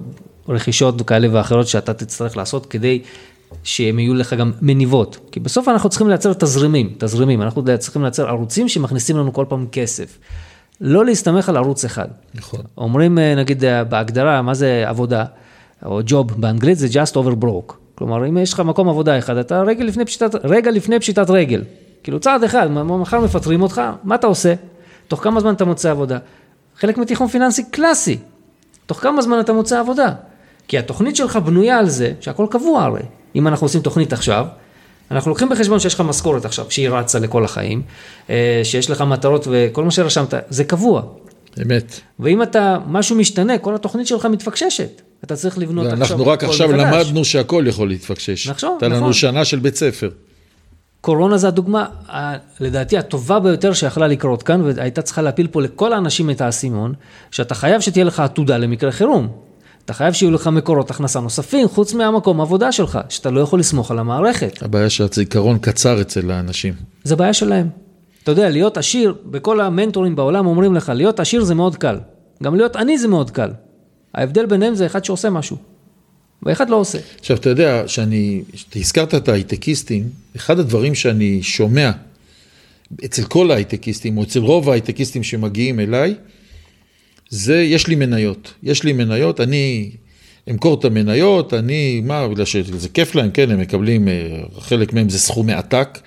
רכישות כאלה ואחרות שאתה תצטרך לעשות כדי שהם יהיו לך גם מניבות. כי בסוף אנחנו צריכים לייצר תזרימים, תזרימים, אנחנו צריכים לייצר ערוצים שמכניסים לנו כל פעם כסף. לא להסתמך על ערוץ אחד. נכון. אומרים, אה, נגיד, אה, בהגדרה, מה זה עבודה, או ג'וב באנגלית, זה just over broke. כלומר, אם יש לך מקום עבודה אחד, אתה רגע לפני פשיטת, רגע לפני פשיטת רגל. כאילו, צעד אחד, מחר מפטרים אותך, מה אתה עושה? תוך כמה זמן אתה מוצא עבודה? חלק מתיכון פיננסי קלאסי. תוך כמה זמן אתה מוצא עבודה? כי התוכנית שלך בנויה על זה שהכל קבוע הרי. אם אנחנו עושים תוכנית עכשיו, אנחנו לוקחים בחשבון שיש לך משכורת עכשיו, שהיא רצה לכל החיים, אה, שיש לך מטרות וכל מה שרשמת, זה קבוע. אמת. ואם אתה, משהו משתנה, כל התוכנית שלך מתפקששת. אתה צריך לבנות עכשיו אנחנו רק עכשיו מחדש. למדנו שהכל יכול להתפקשש. נכון, נכון. הייתה לנו שנה של בית ספר. קורונה זה הדוגמה, לדעתי, הטובה ביותר שיכלה לקרות כאן, והייתה צריכה להפיל פה לכל האנשים את האסימון, שאתה חייב שתהיה לך עתודה למקרה חירום. אתה חייב שיהיו לך מקורות הכנסה נוספים, חוץ מהמקום עבודה שלך, שאתה לא יכול לסמוך על המערכת. הבעיה שהזיכרון קצר אצל האנשים. זה בעיה שלהם. אתה יודע, להיות עשיר, בכל המנטורים בעולם אומרים לך, להיות עשיר זה מאוד קל. גם להיות עני זה מאוד קל. ההבדל ביניהם זה אחד שעושה משהו, ואחד לא עושה. עכשיו, אתה יודע, שאני, הזכרת את ההייטקיסטים, אחד הדברים שאני שומע אצל כל ההייטקיסטים, או אצל רוב ההייטקיסטים שמגיעים אליי, זה, יש לי מניות. יש לי מניות, אני אמכור את המניות, אני, מה, בגלל שזה כיף להם, כן, הם מקבלים, אה, חלק מהם זה סכומי עתק,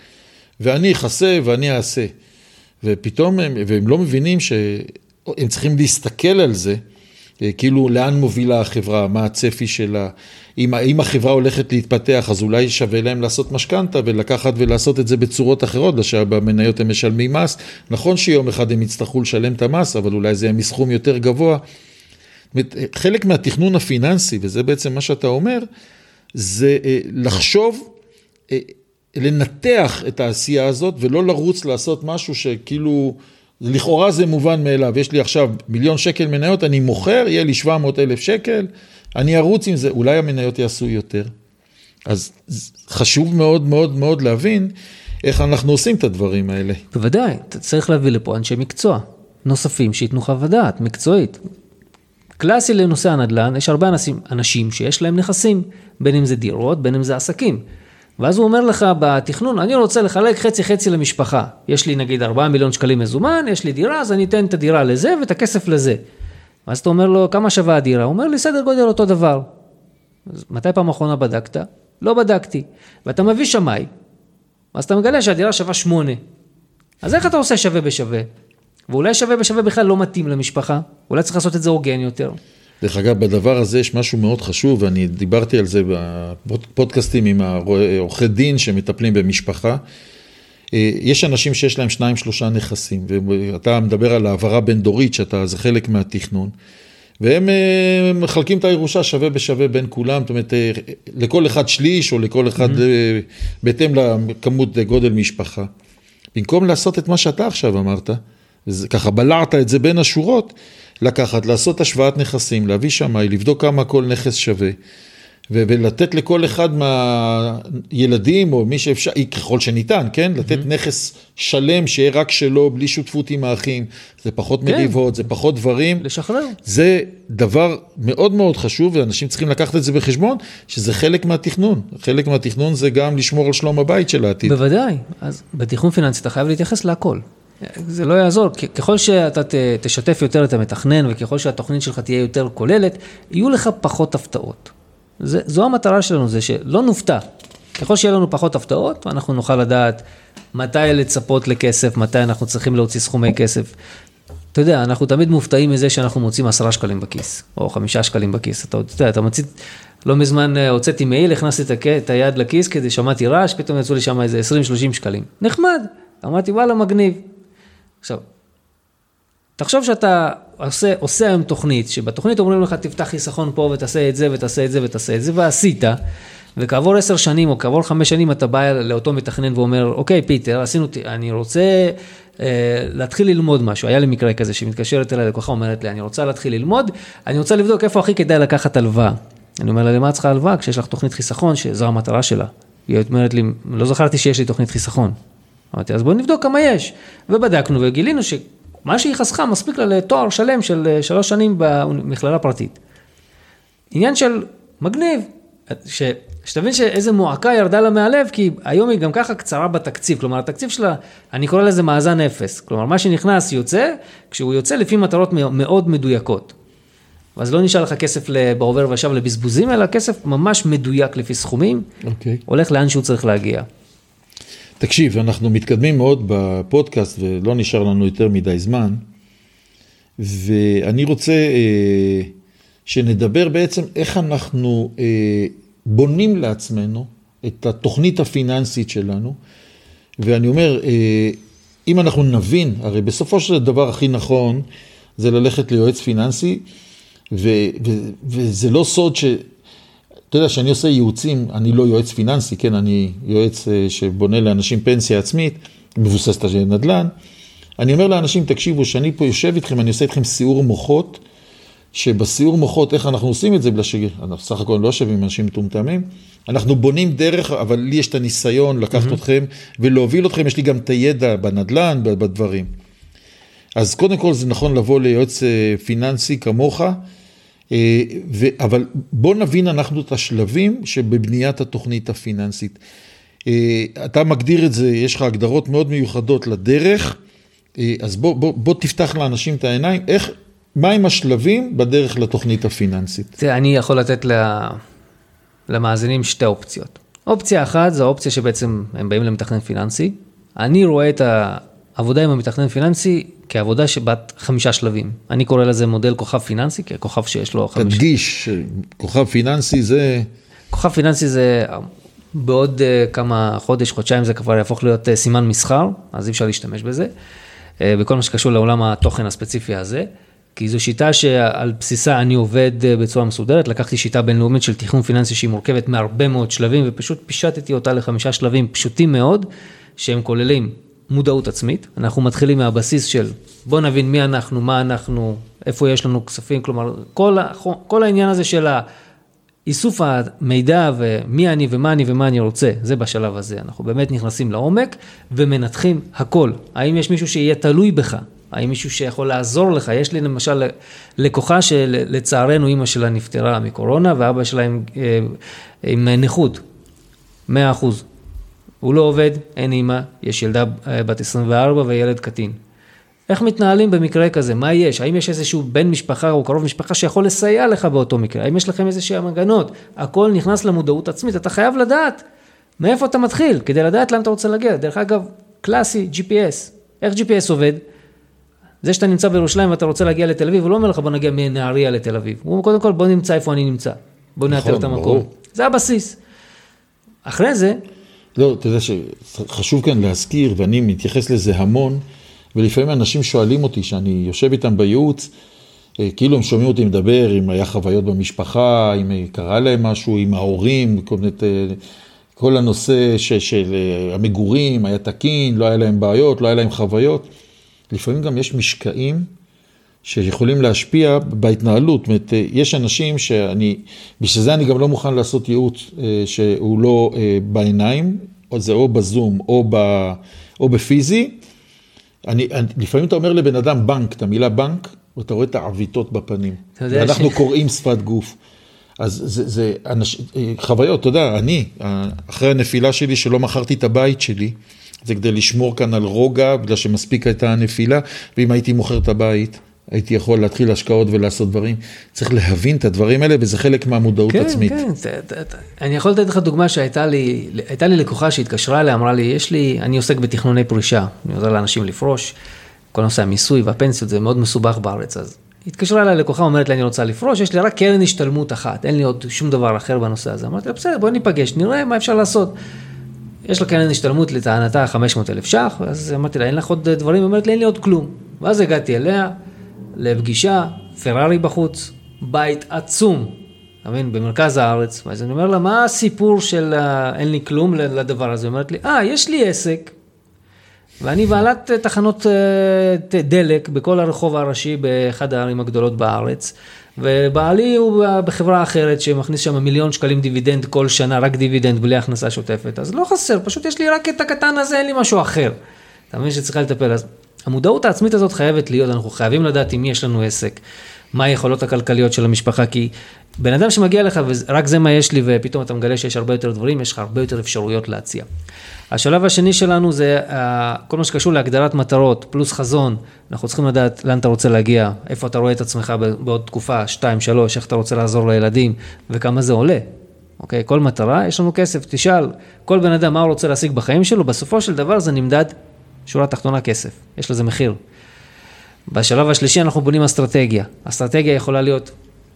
ואני אכסה ואני אעשה. ופתאום הם, והם לא מבינים שהם צריכים להסתכל על זה, אה, כאילו לאן מובילה החברה, מה הצפי שלה, אם, אם החברה הולכת להתפתח אז אולי שווה להם לעשות משכנתה ולקחת ולעשות את זה בצורות אחרות, שבמניות הם משלמים מס, נכון שיום אחד הם יצטרכו לשלם את המס, אבל אולי זה יהיה מסכום יותר גבוה. חלק מהתכנון הפיננסי, וזה בעצם מה שאתה אומר, זה אה, לחשוב, אה, לנתח את העשייה הזאת ולא לרוץ לעשות משהו שכאילו... לכאורה זה מובן מאליו, יש לי עכשיו מיליון שקל מניות, אני מוכר, יהיה לי 700 אלף שקל, אני ארוץ עם זה, אולי המניות יעשו יותר. אז חשוב מאוד מאוד מאוד להבין איך אנחנו עושים את הדברים האלה. בוודאי, אתה צריך להביא לפה אנשי מקצוע נוספים שייתנו חוות דעת מקצועית. קלאסי לנושא הנדל"ן, יש הרבה אנשים, אנשים שיש להם נכסים, בין אם זה דירות, בין אם זה עסקים. ואז הוא אומר לך בתכנון, אני רוצה לחלק חצי חצי למשפחה. יש לי נגיד 4 מיליון שקלים מזומן, יש לי דירה, אז אני אתן את הדירה לזה ואת הכסף לזה. ואז אתה אומר לו, כמה שווה הדירה? הוא אומר לי, סדר גודל אותו דבר. אז מתי פעם אחרונה בדקת? לא בדקתי. ואתה מביא שמאי, אז אתה מגלה שהדירה שווה 8. אז איך אתה עושה שווה בשווה? ואולי שווה בשווה בכלל לא מתאים למשפחה, אולי צריך לעשות את זה הוגן יותר. דרך אגב, בדבר הזה יש משהו מאוד חשוב, ואני דיברתי על זה בפודקאסטים עם העורכי דין שמטפלים במשפחה. אה, יש אנשים שיש להם שניים, שלושה נכסים, ואתה מדבר על העברה בין דורית, שאתה, זה חלק מהתכנון, והם אה, מחלקים את הירושה שווה בשווה בין כולם, זאת אומרת, אה, לכל אחד שליש, או לכל אחד mm-hmm. בהתאם לכמות גודל משפחה. במקום לעשות את מה שאתה עכשיו אמרת, ככה בלעת את זה בין השורות, לקחת, לעשות השוואת נכסים, להביא שמאי, לבדוק כמה כל נכס שווה, ולתת לכל אחד מהילדים, או מי שאפשר, ככל שניתן, כן? לתת mm-hmm. נכס שלם שיהיה רק שלו, בלי שותפות עם האחים. זה פחות כן. מריבות, זה פחות דברים. לשחרר. זה דבר מאוד מאוד חשוב, ואנשים צריכים לקחת את זה בחשבון, שזה חלק מהתכנון. חלק מהתכנון זה גם לשמור על שלום הבית של העתיד. בוודאי. אז בתכנון פיננסי אתה חייב להתייחס להכל. זה לא יעזור, ככל שאתה תשתף יותר את המתכנן וככל שהתוכנית שלך תהיה יותר כוללת, יהיו לך פחות הפתעות. זה, זו המטרה שלנו, זה שלא נופתע. ככל שיהיה לנו פחות הפתעות, אנחנו נוכל לדעת מתי לצפות לכסף, מתי אנחנו צריכים להוציא סכומי כסף. אתה יודע, אנחנו תמיד מופתעים מזה שאנחנו מוצאים עשרה שקלים בכיס, או חמישה שקלים בכיס. אתה יודע, אתה מוציא, לא מזמן אה, הוצאתי מעיל, הכנסתי את היד לכיס כדי שמעתי רעש, פתאום יצאו לי שם איזה 20-30 שקלים. נחמד. אמרתי, וואלה, מגניב. עכשיו, תחשוב שאתה עושה, עושה היום תוכנית, שבתוכנית אומרים לך תפתח חיסכון פה ותעשה את זה ותעשה את זה ותעשה את זה, ועשית, וכעבור עשר שנים או כעבור חמש שנים אתה בא לאותו מתכנן ואומר, אוקיי פיטר, עשינו, אני רוצה אה, להתחיל ללמוד משהו. היה לי מקרה כזה שמתקשרת אליי לקוחה, אומרת לי, אני רוצה להתחיל ללמוד, אני רוצה לבדוק איפה הכי כדאי לקחת הלוואה. אני אומר לה, למה את צריכה הלוואה? כשיש לך תוכנית חיסכון, שזו המטרה שלה. היא אומרת לי, לא זכרתי שיש לי תוכנית חיסכון. אמרתי, אז בואו נבדוק כמה יש. ובדקנו וגילינו שמה שהיא חסכה מספיק לה לתואר שלם של אה, שלוש שנים במכללה פרטית. עניין של מגניב, ש... שתבין שאיזה מועקה ירדה לה מהלב, כי היום היא גם ככה קצרה בתקציב, כלומר התקציב שלה, אני קורא לזה מאזן אפס, כלומר מה שנכנס יוצא, כשהוא יוצא לפי מטרות מאוד מדויקות. אז לא נשאר לך כסף בעובר ושב לבזבוזים, אלא כסף ממש מדויק לפי סכומים, okay. אוקיי. הולך לאן שהוא צריך להגיע. תקשיב, אנחנו מתקדמים מאוד בפודקאסט ולא נשאר לנו יותר מדי זמן, ואני רוצה אה, שנדבר בעצם איך אנחנו אה, בונים לעצמנו את התוכנית הפיננסית שלנו, ואני אומר, אה, אם אנחנו נבין, הרי בסופו של דבר הכי נכון זה ללכת ליועץ פיננסי, ו, ו, וזה לא סוד ש... אתה יודע, כשאני עושה ייעוצים, אני לא יועץ פיננסי, כן, אני יועץ אה, שבונה לאנשים פנסיה עצמית, מבוססת על נדל"ן. אני אומר לאנשים, תקשיבו, כשאני פה יושב איתכם, אני עושה איתכם סיעור מוחות, שבסיעור מוחות, איך אנחנו עושים את זה, בגלל שאנחנו סך הכל לא יושבים עם אנשים מטומטמים, אנחנו בונים דרך, אבל לי יש את הניסיון לקחת mm-hmm. אתכם ולהוביל אתכם, יש לי גם את הידע בנדל"ן, בדברים. אז קודם כל זה נכון לבוא ליועץ אה, פיננסי כמוך, אבל בואו נבין אנחנו את השלבים שבבניית התוכנית הפיננסית. אה, אתה מגדיר את זה, יש לך הגדרות מאוד מיוחדות לדרך, אה, אז בוא, בוא, בוא תפתח לאנשים את העיניים, איך, מהם השלבים בדרך לתוכנית הפיננסית? תראה, אני יכול לתת למאזינים שתי אופציות. אופציה אחת זו האופציה שבעצם הם באים למתכנן פיננסי. אני רואה את העבודה עם המתכנן פיננסי כעבודה שבת חמישה שלבים. אני קורא לזה מודל כוכב פיננסי, ככוכב שיש לו חמישה... תדגיש, כוכב פיננסי זה... כוכב פיננסי זה בעוד אה, כמה חודש, חודשיים זה כבר יהפוך להיות אה, סימן מסחר, אז אי אפשר להשתמש בזה, אה, בכל מה שקשור לעולם התוכן הספציפי הזה. כי זו שיטה שעל בסיסה אני עובד בצורה מסודרת, לקחתי שיטה בינלאומית של תכנון פיננסי שהיא מורכבת מהרבה מאוד שלבים ופשוט פישטתי אותה לחמישה שלבים פשוטים מאוד, שהם כוללים מודעות עצמית, אנחנו מתחילים מהבסיס של בוא נבין מי אנחנו, מה אנחנו, איפה יש לנו כספים, כלומר כל, כל העניין הזה של איסוף המידע ומי אני ומה אני ומה אני רוצה, זה בשלב הזה. אנחנו באמת נכנסים לעומק ומנתחים הכל. האם יש מישהו שיהיה תלוי בך? האם מישהו שיכול לעזור לך? יש לי למשל לקוחה שלצערנו אימא שלה נפטרה מקורונה ואבא שלה עם, אה, עם נכות, 100 אחוז. הוא לא עובד, אין אימא, יש ילדה אה, בת 24 וילד קטין. איך מתנהלים במקרה כזה? מה יש? האם יש איזשהו בן משפחה או קרוב משפחה שיכול לסייע לך באותו מקרה? האם יש לכם איזשהם הגנות? הכל נכנס למודעות עצמית, אתה חייב לדעת מאיפה אתה מתחיל, כדי לדעת לאן אתה רוצה להגיע. דרך אגב, קלאסי, GPS. איך GPS עובד? זה שאתה נמצא בירושלים ואתה רוצה להגיע לתל אביב, הוא לא אומר לך בוא נגיע מנהריה לתל אביב. הוא אומר קודם כל בוא נמצא איפה אני נמצא. בוא נאתר נכון, את המקום. ברור. זה הבסיס. אחרי זה... לא, אתה יודע שחשוב כאן להזכיר, ואני מתייחס לזה המון, ולפעמים אנשים שואלים אותי, שאני יושב איתם בייעוץ, אה, כאילו הם שומעים אותי מדבר, אם היה חוויות במשפחה, אם קרה להם משהו, עם ההורים, כל, מיני, אה, כל הנושא ש, של אה, המגורים, היה תקין, לא היה להם בעיות, לא היה להם חוויות. לפעמים גם יש משקעים שיכולים להשפיע בהתנהלות. זאת אומרת, יש אנשים שאני, בשביל זה אני גם לא מוכן לעשות ייעוץ שהוא לא בעיניים, או זה או בזום או, ב, או בפיזי. אני, אני, לפעמים אתה אומר לבן אדם בנק, את המילה בנק, ואתה רואה את העוויתות בפנים. ואנחנו ש... קוראים שפת גוף. אז זה, זה אנש, חוויות, אתה יודע, אני, אחרי הנפילה שלי, שלא מכרתי את הבית שלי, זה כדי לשמור כאן על רוגע, בגלל שמספיק הייתה הנפילה, ואם הייתי מוכר את הבית, הייתי יכול להתחיל השקעות ולעשות דברים. צריך להבין את הדברים האלה, וזה חלק מהמודעות כן, עצמית. כן, כן. אני יכול לתת לך דוגמה שהייתה לי, הייתה לי לקוחה שהתקשרה אליה, אמרה לי, יש לי, אני עוסק בתכנוני פרישה, אני עוזר לאנשים לפרוש, כל נושא המיסוי והפנסיות זה מאוד מסובך בארץ, אז התקשרה אליי לקוחה, אומרת לי, אני רוצה לפרוש, יש לי רק קרן השתלמות אחת, אין לי עוד שום דבר אחר בנושא הזה. אמרתי לה, בסדר, בואי ניפגש, נראה מה אפשר לעשות. יש לה קרן השתלמות לטענתה 500 אלף ש"ח, אז אמרתי לה, אין לך עוד דברים? היא אומרת לי, אין לי עוד כלום. ואז הגעתי אליה, לפגישה, פרארי בחוץ, בית עצום, אתה מבין, במרכז הארץ, ואז אני אומר לה, מה הסיפור של אין לי כלום לדבר הזה? היא אומרת לי, אה, יש לי עסק, ואני בעלת תחנות אה, דלק בכל הרחוב הראשי באחד הערים הגדולות בארץ, ובעלי הוא בחברה אחרת שמכניס שם מיליון שקלים דיבידנד כל שנה, רק דיבידנד בלי הכנסה שוטפת, אז לא חסר, פשוט יש לי רק את הקטן הזה, אין לי משהו אחר. אתה מבין שצריכה לטפל, אז המודעות העצמית הזאת חייבת להיות, אנחנו חייבים לדעת עם מי יש לנו עסק, מה היכולות הכלכליות של המשפחה, כי בן אדם שמגיע לך ורק זה מה יש לי ופתאום אתה מגלה שיש הרבה יותר דברים, יש לך הרבה יותר אפשרויות להציע. השלב השני שלנו זה אה, כל מה שקשור להגדרת מטרות, פלוס חזון, אנחנו צריכים לדעת לאן אתה רוצה להגיע, איפה אתה רואה את עצמך בעוד תקופה, שתיים, שלוש, איך אתה רוצה לעזור לילדים וכמה זה עולה. אוקיי? כל מטרה, יש לנו כסף, תשאל, כל בן אדם מה הוא רוצה להשיג בחיים שלו, בסופו של דבר זה נמדד שורה תחתונה כסף, יש לזה מחיר. בשלב השלישי אנחנו בונים אסטרטגיה. אסטרטגיה יכולה להיות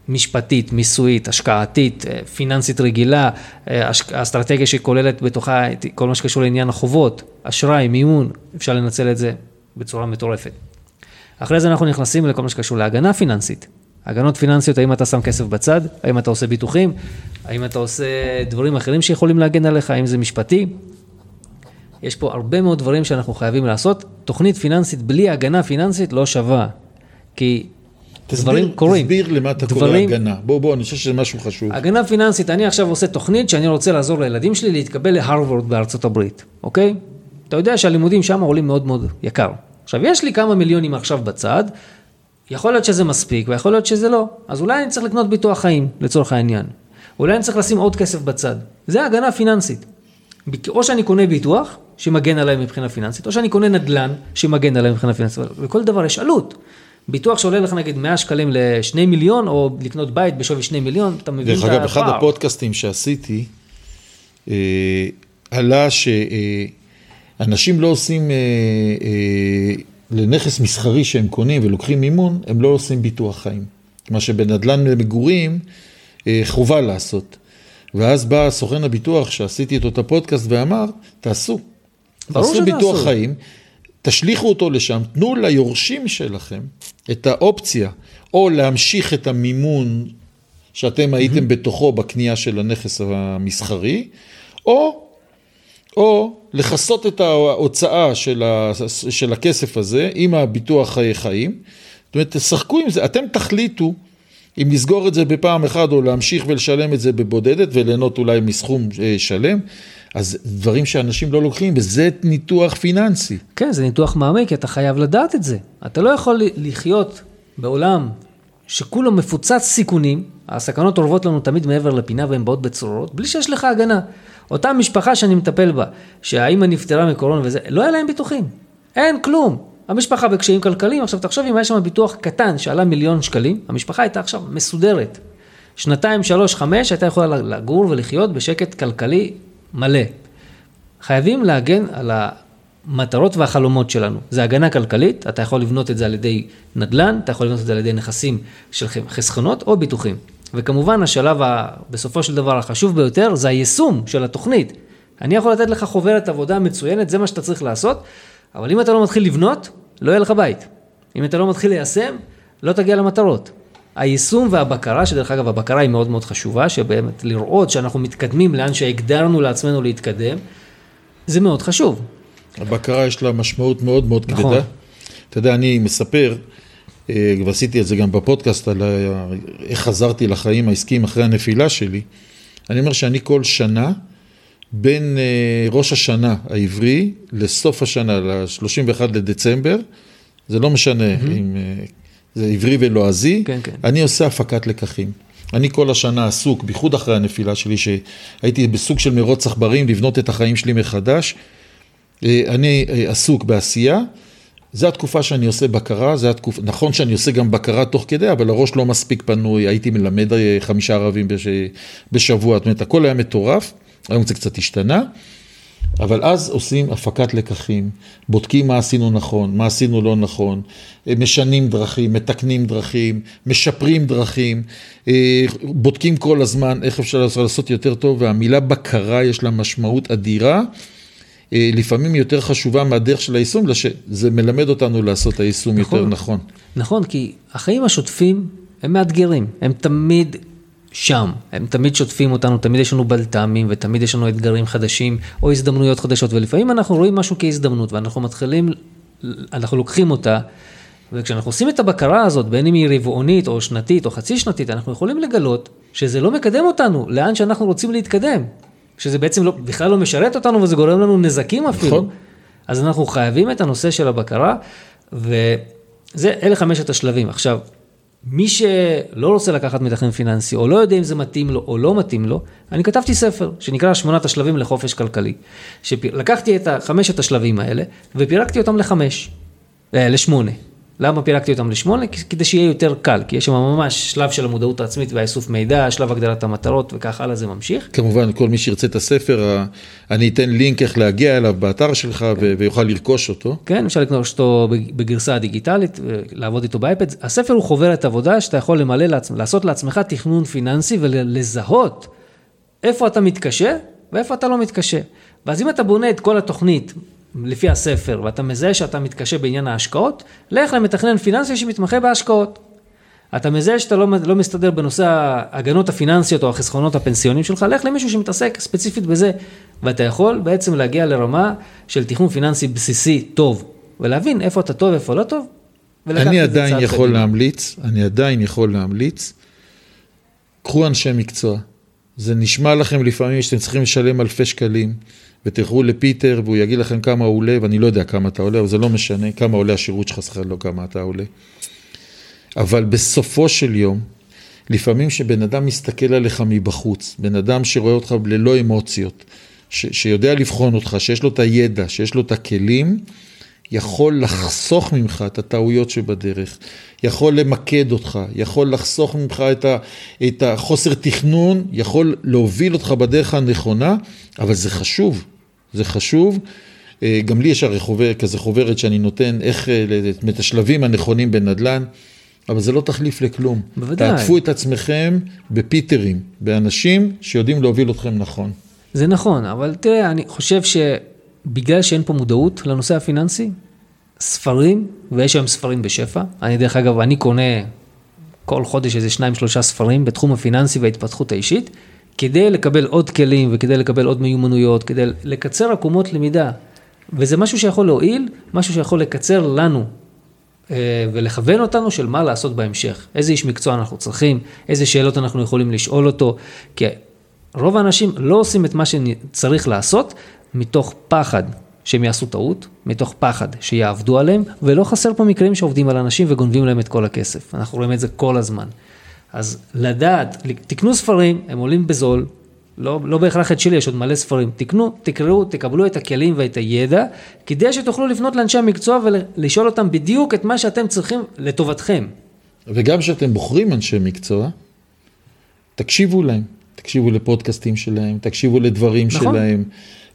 משפטית, מיסויית, השקעתית, אה, פיננסית רגילה, אה, אסטרטגיה שכוללת בתוכה כל מה שקשור לעניין החובות, אשראי, מימון, אפשר לנצל את זה בצורה מטורפת. אחרי זה אנחנו נכנסים לכל מה שקשור להגנה פיננסית. הגנות פיננסיות, האם אתה שם כסף בצד, האם אתה עושה ביטוחים, האם אתה עושה דברים אחרים שיכולים להגן עליך, האם זה משפטי, יש פה הרבה מאוד דברים שאנחנו חייבים לעשות. תוכנית פיננסית בלי הגנה פיננסית לא שווה, כי תסביר, דברים קורים. תסביר למה אתה דברים... קורא הגנה. בוא, בוא, אני חושב שזה משהו חשוב. הגנה פיננסית, אני עכשיו עושה תוכנית שאני רוצה לעזור לילדים שלי להתקבל להרווארד בארצות הברית, אוקיי? אתה יודע שהלימודים שם עולים מאוד מאוד יקר. עכשיו, יש לי כמה מיליונים עכשיו בצד, יכול להיות שזה מספיק ויכול להיות שזה לא. אז אולי אני צריך לקנות ביטוח חיים, לצורך העניין. אולי אני צריך לשים עוד כסף בצד. זה הגנה פיננסית. או שאני קונה ביטוח, שמגן עליי מבחינה פיננסית, או שאני קונה נדל"ן, שמגן עליי מבחינה פיננסית, לכל דבר יש עלות. ביטוח שעולה לך נגיד 100 שקלים ל-2 מיליון, או לקנות בית בשווי 2 מיליון, אתה מבין את הפער. דרך אגב, אחד הפודקאסטים שעשיתי, אה, עלה שאנשים לא עושים, אה, אה, לנכס מסחרי שהם קונים ולוקחים מימון, הם לא עושים ביטוח חיים. מה שבנדל"ן למגורים אה, חובה לעשות. ואז בא סוכן הביטוח שעשיתי איתו את הפודקאסט ואמר, תעשו. תעשו ביטוח עשו. חיים, תשליכו אותו לשם, תנו ליורשים שלכם את האופציה, או להמשיך את המימון שאתם הייתם בתוכו בקנייה של הנכס המסחרי, או, או לכסות את ההוצאה של, ה, של הכסף הזה עם הביטוח חיי חיים. זאת אומרת, תשחקו עם זה, אתם תחליטו אם לסגור את זה בפעם אחת או להמשיך ולשלם את זה בבודדת וליהנות אולי מסכום אה, שלם. אז דברים שאנשים לא לוקחים, וזה ניתוח פיננסי. כן, זה ניתוח מעמיק, אתה חייב לדעת את זה. אתה לא יכול לחיות בעולם שכולו מפוצץ סיכונים, הסכנות אורבות לנו תמיד מעבר לפינה והן באות בצרורות, בלי שיש לך הגנה. אותה משפחה שאני מטפל בה, שהאימא נפטרה מקורונה וזה, לא היה להם ביטוחים. אין כלום. המשפחה בקשיים כלכליים, עכשיו תחשוב אם היה שם ביטוח קטן שעלה מיליון שקלים, המשפחה הייתה עכשיו מסודרת. שנתיים, שלוש, חמש, הייתה יכולה לגור ולחיות בשקט כלכלי מלא. חייבים להגן על המטרות והחלומות שלנו. זה הגנה כלכלית, אתה יכול לבנות את זה על ידי נדל"ן, אתה יכול לבנות את זה על ידי נכסים של חסכונות או ביטוחים. וכמובן השלב ה, בסופו של דבר החשוב ביותר זה היישום של התוכנית. אני יכול לתת לך חוברת עבודה מצוינת, זה מה שאתה צריך לעשות, אבל אם אתה לא מתחיל לבנות, לא יהיה לך בית. אם אתה לא מתחיל ליישם, לא תגיע למטרות. היישום והבקרה, שדרך אגב הבקרה היא מאוד מאוד חשובה, שבאמת לראות שאנחנו מתקדמים לאן שהגדרנו לעצמנו להתקדם, זה מאוד חשוב. הבקרה יש לה משמעות מאוד מאוד נכון. כבדה. אתה יודע, אני מספר, אה, ועשיתי את זה גם בפודקאסט, על איך חזרתי לחיים העסקיים אחרי הנפילה שלי. אני אומר שאני כל שנה, בין אה, ראש השנה העברי לסוף השנה, ל-31 לדצמבר, זה לא משנה mm-hmm. אם אה, זה עברי ולועזי, כן, כן. אני עושה הפקת לקחים. אני כל השנה עסוק, בייחוד אחרי הנפילה שלי, שהייתי בסוג של מרוץ עכברים, לבנות את החיים שלי מחדש. אה, אני עסוק בעשייה, זו התקופה שאני עושה בקרה, זה התקופה, נכון שאני עושה גם בקרה תוך כדי, אבל הראש לא מספיק פנוי, הייתי מלמד חמישה ערבים בש... בשבוע, זאת אומרת, הכל היה מטורף. היום זה קצת השתנה, אבל אז עושים הפקת לקחים, בודקים מה עשינו נכון, מה עשינו לא נכון, משנים דרכים, מתקנים דרכים, משפרים דרכים, אה, בודקים כל הזמן איך אפשר לעשות יותר טוב, והמילה בקרה יש לה משמעות אדירה. אה, לפעמים יותר חשובה מהדרך של היישום, זה מלמד אותנו לעשות היישום נכון, יותר נכון. נכון, כי החיים השוטפים הם מאתגרים, הם תמיד שם. הם תמיד שוטפים אותנו, תמיד יש לנו בלת"מים ותמיד יש לנו אתגרים חדשים או הזדמנויות חדשות, ולפעמים אנחנו רואים משהו כהזדמנות ואנחנו מתחילים, אנחנו לוקחים אותה, וכשאנחנו עושים את הבקרה הזאת, בין אם היא רבעונית או שנתית או חצי שנתית, אנחנו יכולים לגלות שזה לא מקדם אותנו לאן שאנחנו רוצים להתקדם. שזה בעצם לא, בכלל לא משרת אותנו וזה גורם לנו נזקים אפילו. נכון. אז אנחנו חייבים את הנושא של הבקרה, וזה, אלה חמשת השלבים. עכשיו, מי שלא רוצה לקחת מתכנן פיננסי, או לא יודע אם זה מתאים לו או לא מתאים לו, אני כתבתי ספר שנקרא שמונת השלבים לחופש כלכלי. לקחתי את חמשת השלבים האלה ופירקתי אותם לחמש, אה, לשמונה. למה פירקתי אותם לשמונה? כדי שיהיה יותר קל, כי יש שם ממש שלב של המודעות העצמית והאיסוף מידע, שלב הגדלת המטרות וכך הלאה זה ממשיך. כמובן, כל מי שירצה את הספר, אני אתן לינק איך להגיע אליו באתר שלך כן. ויוכל לרכוש אותו. כן, אפשר לקנות אותו בגרסה הדיגיטלית, לעבוד איתו באייפד. הספר הוא חוברת עבודה שאתה יכול למלא, לעצ... לעשות לעצמך תכנון פיננסי ולזהות איפה אתה מתקשה ואיפה אתה לא מתקשה. ואז אם אתה בונה את כל התוכנית לפי הספר, ואתה מזהה שאתה מתקשה בעניין ההשקעות, לך למתכנן פיננסי שמתמחה בהשקעות. אתה מזהה שאתה לא, לא מסתדר בנושא ההגנות הפיננסיות או החסכונות הפנסיונים שלך, לך למישהו שמתעסק ספציפית בזה, ואתה יכול בעצם להגיע לרמה של תכנון פיננסי בסיסי טוב, ולהבין איפה אתה טוב, איפה לא טוב, אני עדיין יכול קדימה. להמליץ, אני עדיין יכול להמליץ, קחו אנשי מקצוע. זה נשמע לכם לפעמים שאתם צריכים לשלם אלפי שקלים. ותלכו לפיטר והוא יגיד לכם כמה הוא עולה, ואני לא יודע כמה אתה עולה, אבל זה לא משנה, כמה עולה השירות שלך, סליחה, לא כמה אתה עולה. אבל בסופו של יום, לפעמים שבן אדם מסתכל עליך מבחוץ, בן אדם שרואה אותך ללא אמוציות, ש, שיודע לבחון אותך, שיש לו את הידע, שיש לו את הכלים, יכול לחסוך ממך את הטעויות שבדרך, יכול למקד אותך, יכול לחסוך ממך את, ה, את החוסר תכנון, יכול להוביל אותך בדרך הנכונה, אבל זה חשוב, זה חשוב. אה, גם לי יש הרי חוברת, כזה חוברת שאני נותן, איך, אה, את השלבים הנכונים בנדל"ן, אבל זה לא תחליף לכלום. בוודאי. תעטפו את עצמכם בפיטרים, באנשים שיודעים להוביל אתכם נכון. זה נכון, אבל תראה, אני חושב שבגלל שאין פה מודעות לנושא הפיננסי, ספרים, ויש היום ספרים בשפע, אני דרך אגב, אני קונה כל חודש איזה שניים שלושה ספרים בתחום הפיננסי וההתפתחות האישית, כדי לקבל עוד כלים וכדי לקבל עוד מיומנויות, כדי לקצר עקומות למידה. וזה משהו שיכול להועיל, משהו שיכול לקצר לנו אה, ולכוון אותנו של מה לעשות בהמשך. איזה איש מקצוע אנחנו צריכים, איזה שאלות אנחנו יכולים לשאול אותו, כי רוב האנשים לא עושים את מה שצריך לעשות מתוך פחד שהם יעשו טעות, מתוך פחד שיעבדו עליהם, ולא חסר פה מקרים שעובדים על אנשים וגונבים להם את כל הכסף. אנחנו רואים את זה כל הזמן. אז לדעת, תקנו ספרים, הם עולים בזול, לא, לא בהכרח את שלי, יש עוד מלא ספרים. תקנו, תקראו, תקבלו את הכלים ואת הידע, כדי שתוכלו לפנות לאנשי המקצוע ולשאול אותם בדיוק את מה שאתם צריכים לטובתכם. וגם כשאתם בוחרים אנשי מקצוע, תקשיבו להם. תקשיבו לפודקאסטים שלהם, תקשיבו לדברים נכון. שלהם,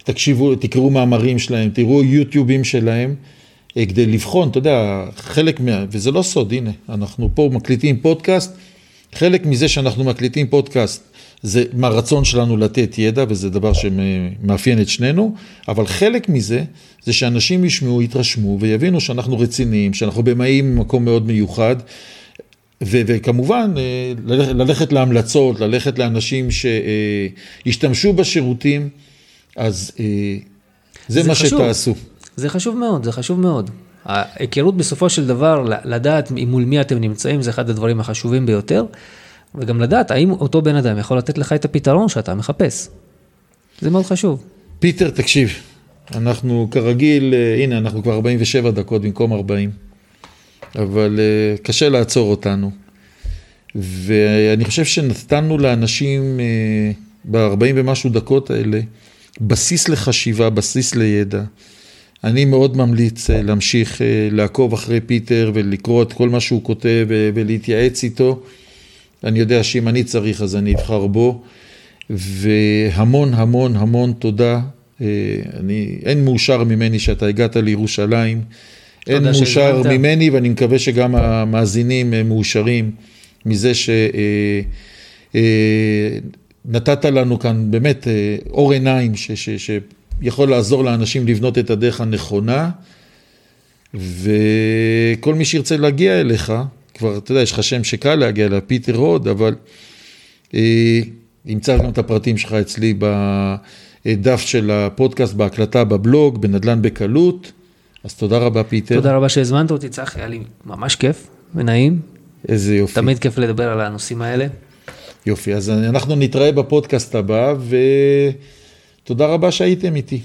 תקשיבו, תקראו מאמרים שלהם, תראו יוטיובים שלהם, אה, כדי לבחון, אתה יודע, חלק מה... וזה לא סוד, הנה, אנחנו פה מקליטים פודקאסט, חלק מזה שאנחנו מקליטים פודקאסט זה מהרצון שלנו לתת ידע, וזה דבר שמאפיין את שנינו, אבל חלק מזה זה שאנשים ישמעו, יתרשמו ויבינו שאנחנו רציניים, שאנחנו במאים ממקום מאוד מיוחד. ו- וכמובן, אה, ללכת, ללכת להמלצות, ללכת לאנשים שישתמשו בשירותים, אז אה, זה, זה מה חשוב. שתעשו. זה חשוב מאוד, זה חשוב מאוד. ההיכרות בסופו של דבר, לדעת מול מי אתם נמצאים, זה אחד הדברים החשובים ביותר. וגם לדעת האם אותו בן אדם יכול לתת לך את הפתרון שאתה מחפש. זה מאוד חשוב. פיטר, תקשיב, אנחנו כרגיל, אה, הנה, אנחנו כבר 47 דקות במקום 40, אבל אה, קשה לעצור אותנו. ואני חושב שנתנו לאנשים אה, ב-40 ומשהו דקות האלה בסיס לחשיבה, בסיס לידע. אני מאוד ממליץ להמשיך לעקוב אחרי פיטר ולקרוא את כל מה שהוא כותב ולהתייעץ איתו. אני יודע שאם אני צריך אז אני אבחר בו, והמון המון המון תודה. אה, אני, אין מאושר ממני שאתה הגעת לירושלים, אין מאושר שהזמנת. ממני ואני מקווה שגם המאזינים מאושרים מזה שנתת אה, אה, לנו כאן באמת אור עיניים ש, ש, שיכול לעזור לאנשים לבנות את הדרך הנכונה, וכל מי שירצה להגיע אליך, כבר, אתה יודע, יש לך שם שקל להגיע אליו, פיטר רוד, אבל אה, ימצא גם את הפרטים שלך אצלי בדף של הפודקאסט, בהקלטה, בבלוג, בנדל"ן בקלות. אז תודה רבה, פיטר. תודה רבה שהזמנת אותי, צחי, היה לי ממש כיף ונעים. איזה יופי. תמיד כיף לדבר על הנושאים האלה. יופי, אז אנחנו נתראה בפודקאסט הבא, ותודה רבה שהייתם איתי.